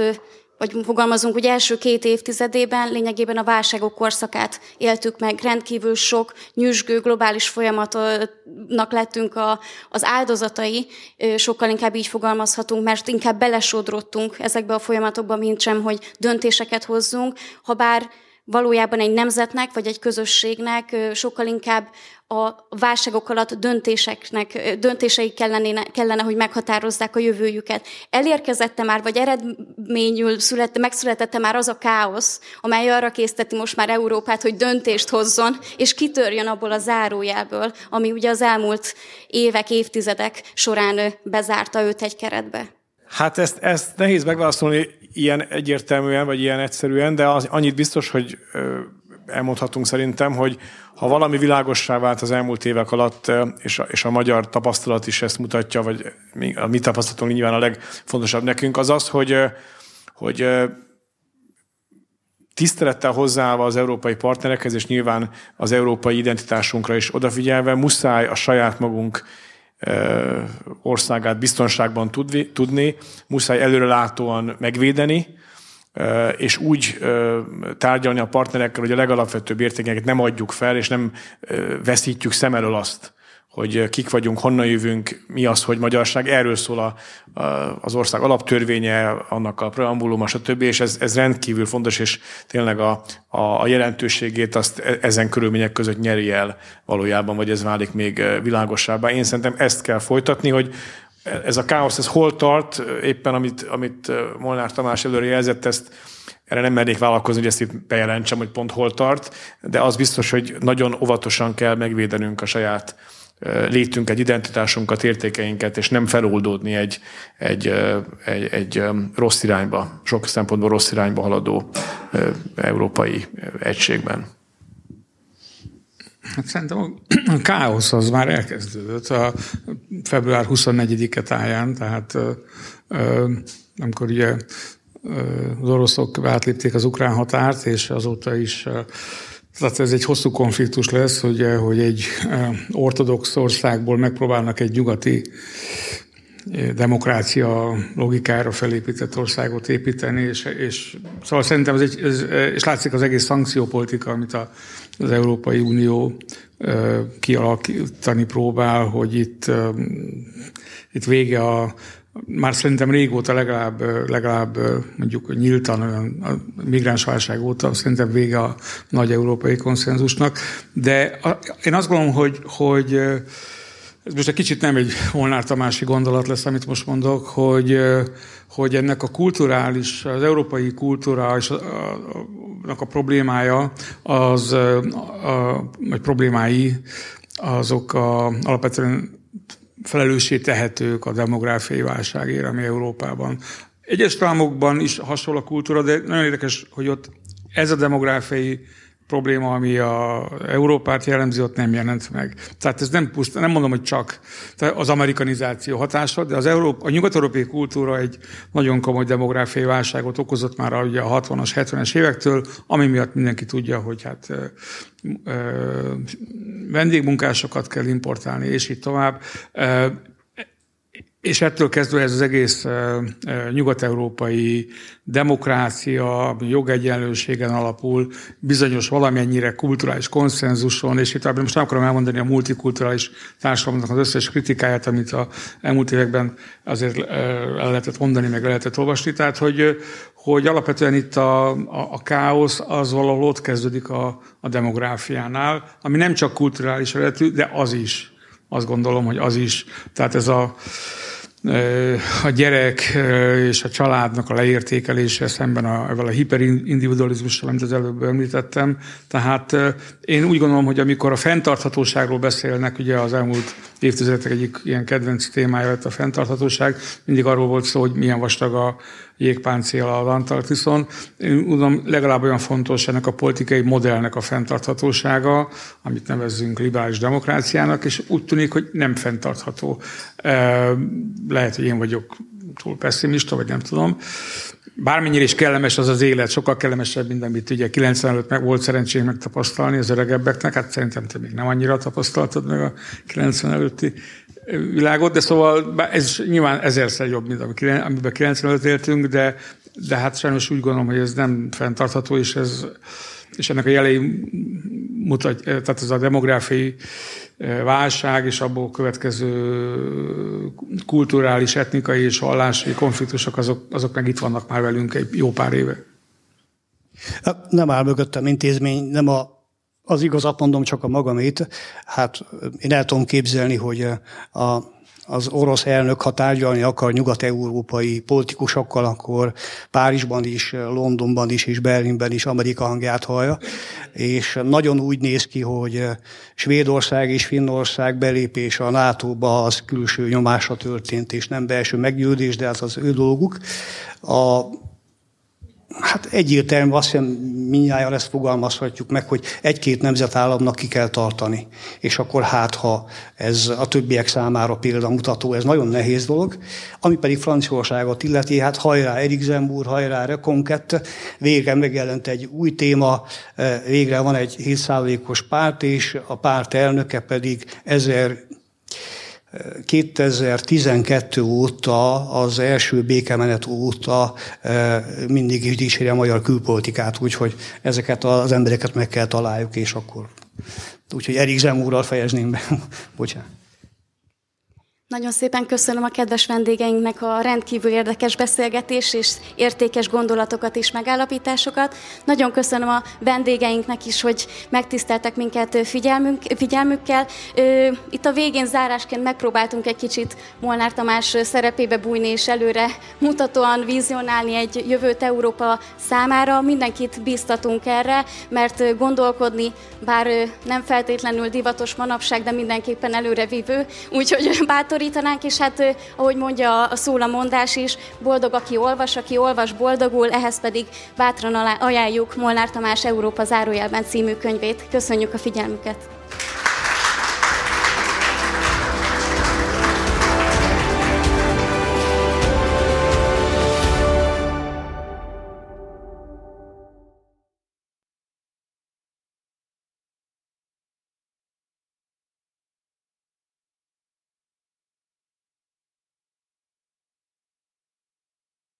vagy fogalmazunk, hogy első két évtizedében lényegében a válságok korszakát éltük meg. Rendkívül sok nyüzsgő globális folyamatnak lettünk a, az áldozatai, sokkal inkább így fogalmazhatunk, mert inkább belesodrottunk ezekbe a folyamatokba, mint sem, hogy döntéseket hozzunk, ha bár valójában egy nemzetnek vagy egy közösségnek sokkal inkább a válságok alatt döntéseknek, döntései kellene, kellene, hogy meghatározzák a jövőjüket. Elérkezette már, vagy eredményül szület, megszületette már az a káosz, amely arra készteti most már Európát, hogy döntést hozzon, és kitörjön abból a zárójelből, ami ugye az elmúlt évek, évtizedek során bezárta őt egy keretbe. Hát ezt, ezt nehéz megválaszolni ilyen egyértelműen, vagy ilyen egyszerűen, de az, annyit biztos, hogy elmondhatunk szerintem, hogy ha valami világossá vált az elmúlt évek alatt, és a, és a magyar tapasztalat is ezt mutatja, vagy a mi tapasztalatunk nyilván a legfontosabb nekünk, az az, hogy, hogy tisztelettel hozzáállva az európai partnerekhez, és nyilván az európai identitásunkra is odafigyelve, muszáj a saját magunk országát biztonságban tudni, muszáj előrelátóan megvédeni, és úgy tárgyalni a partnerekkel, hogy a legalapvetőbb értékeket nem adjuk fel, és nem veszítjük szem elől azt, hogy kik vagyunk, honnan jövünk, mi az, hogy magyarság. Erről szól a, a, az ország alaptörvénye, annak a preambuluma, stb. És ez, ez rendkívül fontos, és tényleg a, a, a jelentőségét azt e, ezen körülmények között nyeri el valójában, vagy ez válik még világosabbá. Én szerintem ezt kell folytatni, hogy ez a káosz, ez hol tart, éppen amit, amit Molnár Tamás előre jelzett, ezt erre nem mernék vállalkozni, hogy ezt itt bejelentsem, hogy pont hol tart, de az biztos, hogy nagyon óvatosan kell megvédenünk a saját létünk, egy identitásunkat, értékeinket, és nem feloldódni egy, egy, egy, egy rossz irányba, sok szempontból rossz irányba haladó európai egységben. Hát szerintem a (clears throat) káosz az már elkezdődött a február 24-e táján, tehát amikor ugye az oroszok átlépték az ukrán határt, és azóta is tehát ez egy hosszú konfliktus lesz, hogy, hogy egy ortodox országból megpróbálnak egy nyugati demokrácia logikára felépített országot építeni, és, és szóval szerintem ez egy, ez, és látszik az egész szankciópolitika, amit a, az Európai Unió kialakítani próbál, hogy itt, itt vége a, már szerintem régóta legalább, legalább mondjuk nyíltan a migráns válság óta szerintem vége a nagy európai konszenzusnak, de én azt gondolom, hogy, hogy ez most egy kicsit nem egy Molnár Tamási gondolat lesz, amit most mondok, hogy, hogy ennek a kulturális, az európai kultúra és a, a, a problémája, az, a, vagy problémái, azok a, alapvetően felelőssé tehetők a demográfiai válságért, ami Európában. Egyes tagállamokban is hasonló a kultúra, de nagyon érdekes, hogy ott ez a demográfiai probléma, ami a Európát jellemzi, ott nem jelent meg. Tehát ez nem pusztán, nem mondom, hogy csak az amerikanizáció hatása, de az Európa, a nyugat-európai kultúra egy nagyon komoly demográfiai válságot okozott már ugye a 60-as, 70-es évektől, ami miatt mindenki tudja, hogy hát vendégmunkásokat kell importálni, és így tovább. És ettől kezdve ez az egész nyugat-európai demokrácia, jogegyenlőségen alapul, bizonyos valamennyire kulturális konszenzuson, és itt most nem akarom elmondani a multikulturális társadalomnak az összes kritikáját, amit a elmúlt években azért el lehetett mondani, meg lehetett olvasni. Tehát, hogy, hogy alapvetően itt a, a, a káosz az valahol ott kezdődik a, a demográfiánál, ami nem csak kulturális eredetű, de az is. Azt gondolom, hogy az is. Tehát ez a a gyerek és a családnak a leértékelése szemben a, a hiperindividualizmussal, amit az előbb említettem. Tehát én úgy gondolom, hogy amikor a fenntarthatóságról beszélnek, ugye az elmúlt évtizedek egyik ilyen kedvenc témája lett a fenntarthatóság, mindig arról volt szó, hogy milyen vastag a jégpáncél az Antarktiszon. Én tudom, legalább olyan fontos ennek a politikai modellnek a fenntarthatósága, amit nevezzünk liberális demokráciának, és úgy tűnik, hogy nem fenntartható. Lehet, hogy én vagyok túl pessimista, vagy nem tudom. Bármennyire is kellemes az az élet, sokkal kellemesebb, mint amit ugye 90 előtt meg volt szerencsém megtapasztalni az öregebbeknek, hát szerintem te még nem annyira tapasztaltad meg a 90 előtti világot, de szóval ez nyilván ezerszer jobb, mint amiben 95 éltünk, de, de hát sajnos úgy gondolom, hogy ez nem fenntartható, és, ez, és ennek a jelei mutat, tehát ez a demográfiai válság és abból következő kulturális, etnikai és vallási konfliktusok, azok, azok meg itt vannak már velünk egy jó pár éve. Nem áll mögöttem intézmény, nem a az igazat mondom, csak a magamét. Hát én el tudom képzelni, hogy a, az orosz elnök, ha tárgyalni akar nyugat-európai politikusokkal, akkor Párizsban is, Londonban is, és Berlinben is Amerika hangját hallja. És nagyon úgy néz ki, hogy Svédország és Finnország belépése a NATO-ba az külső nyomásra történt, és nem belső meggyőzés, de ez az ő dolguk. A Hát egyértelmű, azt hiszem mindjárt ezt fogalmazhatjuk meg, hogy egy-két nemzetállamnak ki kell tartani. És akkor hát, ha ez a többiek számára példamutató, ez nagyon nehéz dolog. Ami pedig Franciaországot illeti, hát hajrá Erik Zemmour, hajrá Reconquête, végre megjelent egy új téma, végre van egy 7%-os párt, és a párt elnöke pedig 1000 2012 óta, az első békemenet óta e, mindig is dicséri a magyar külpolitikát, úgyhogy ezeket az embereket meg kell találjuk, és akkor... Úgyhogy Erik Zemúrral fejezném be. (laughs) Bocsánat. Nagyon szépen köszönöm a kedves vendégeinknek a rendkívül érdekes beszélgetés és értékes gondolatokat és megállapításokat. Nagyon köszönöm a vendégeinknek is, hogy megtiszteltek minket figyelmünk, figyelmükkel. Itt a végén zárásként megpróbáltunk egy kicsit Molnár Tamás szerepébe bújni és előre mutatóan vizionálni egy jövőt Európa számára. Mindenkit bíztatunk erre, mert gondolkodni, bár nem feltétlenül divatos manapság, de mindenképpen előrevívő, úgyhogy bátor bátorítanánk, és hát ahogy mondja a szólamondás is, boldog, aki olvas, aki olvas, boldogul, ehhez pedig bátran ajánljuk Molnár Tamás Európa zárójelben című könyvét. Köszönjük a figyelmüket!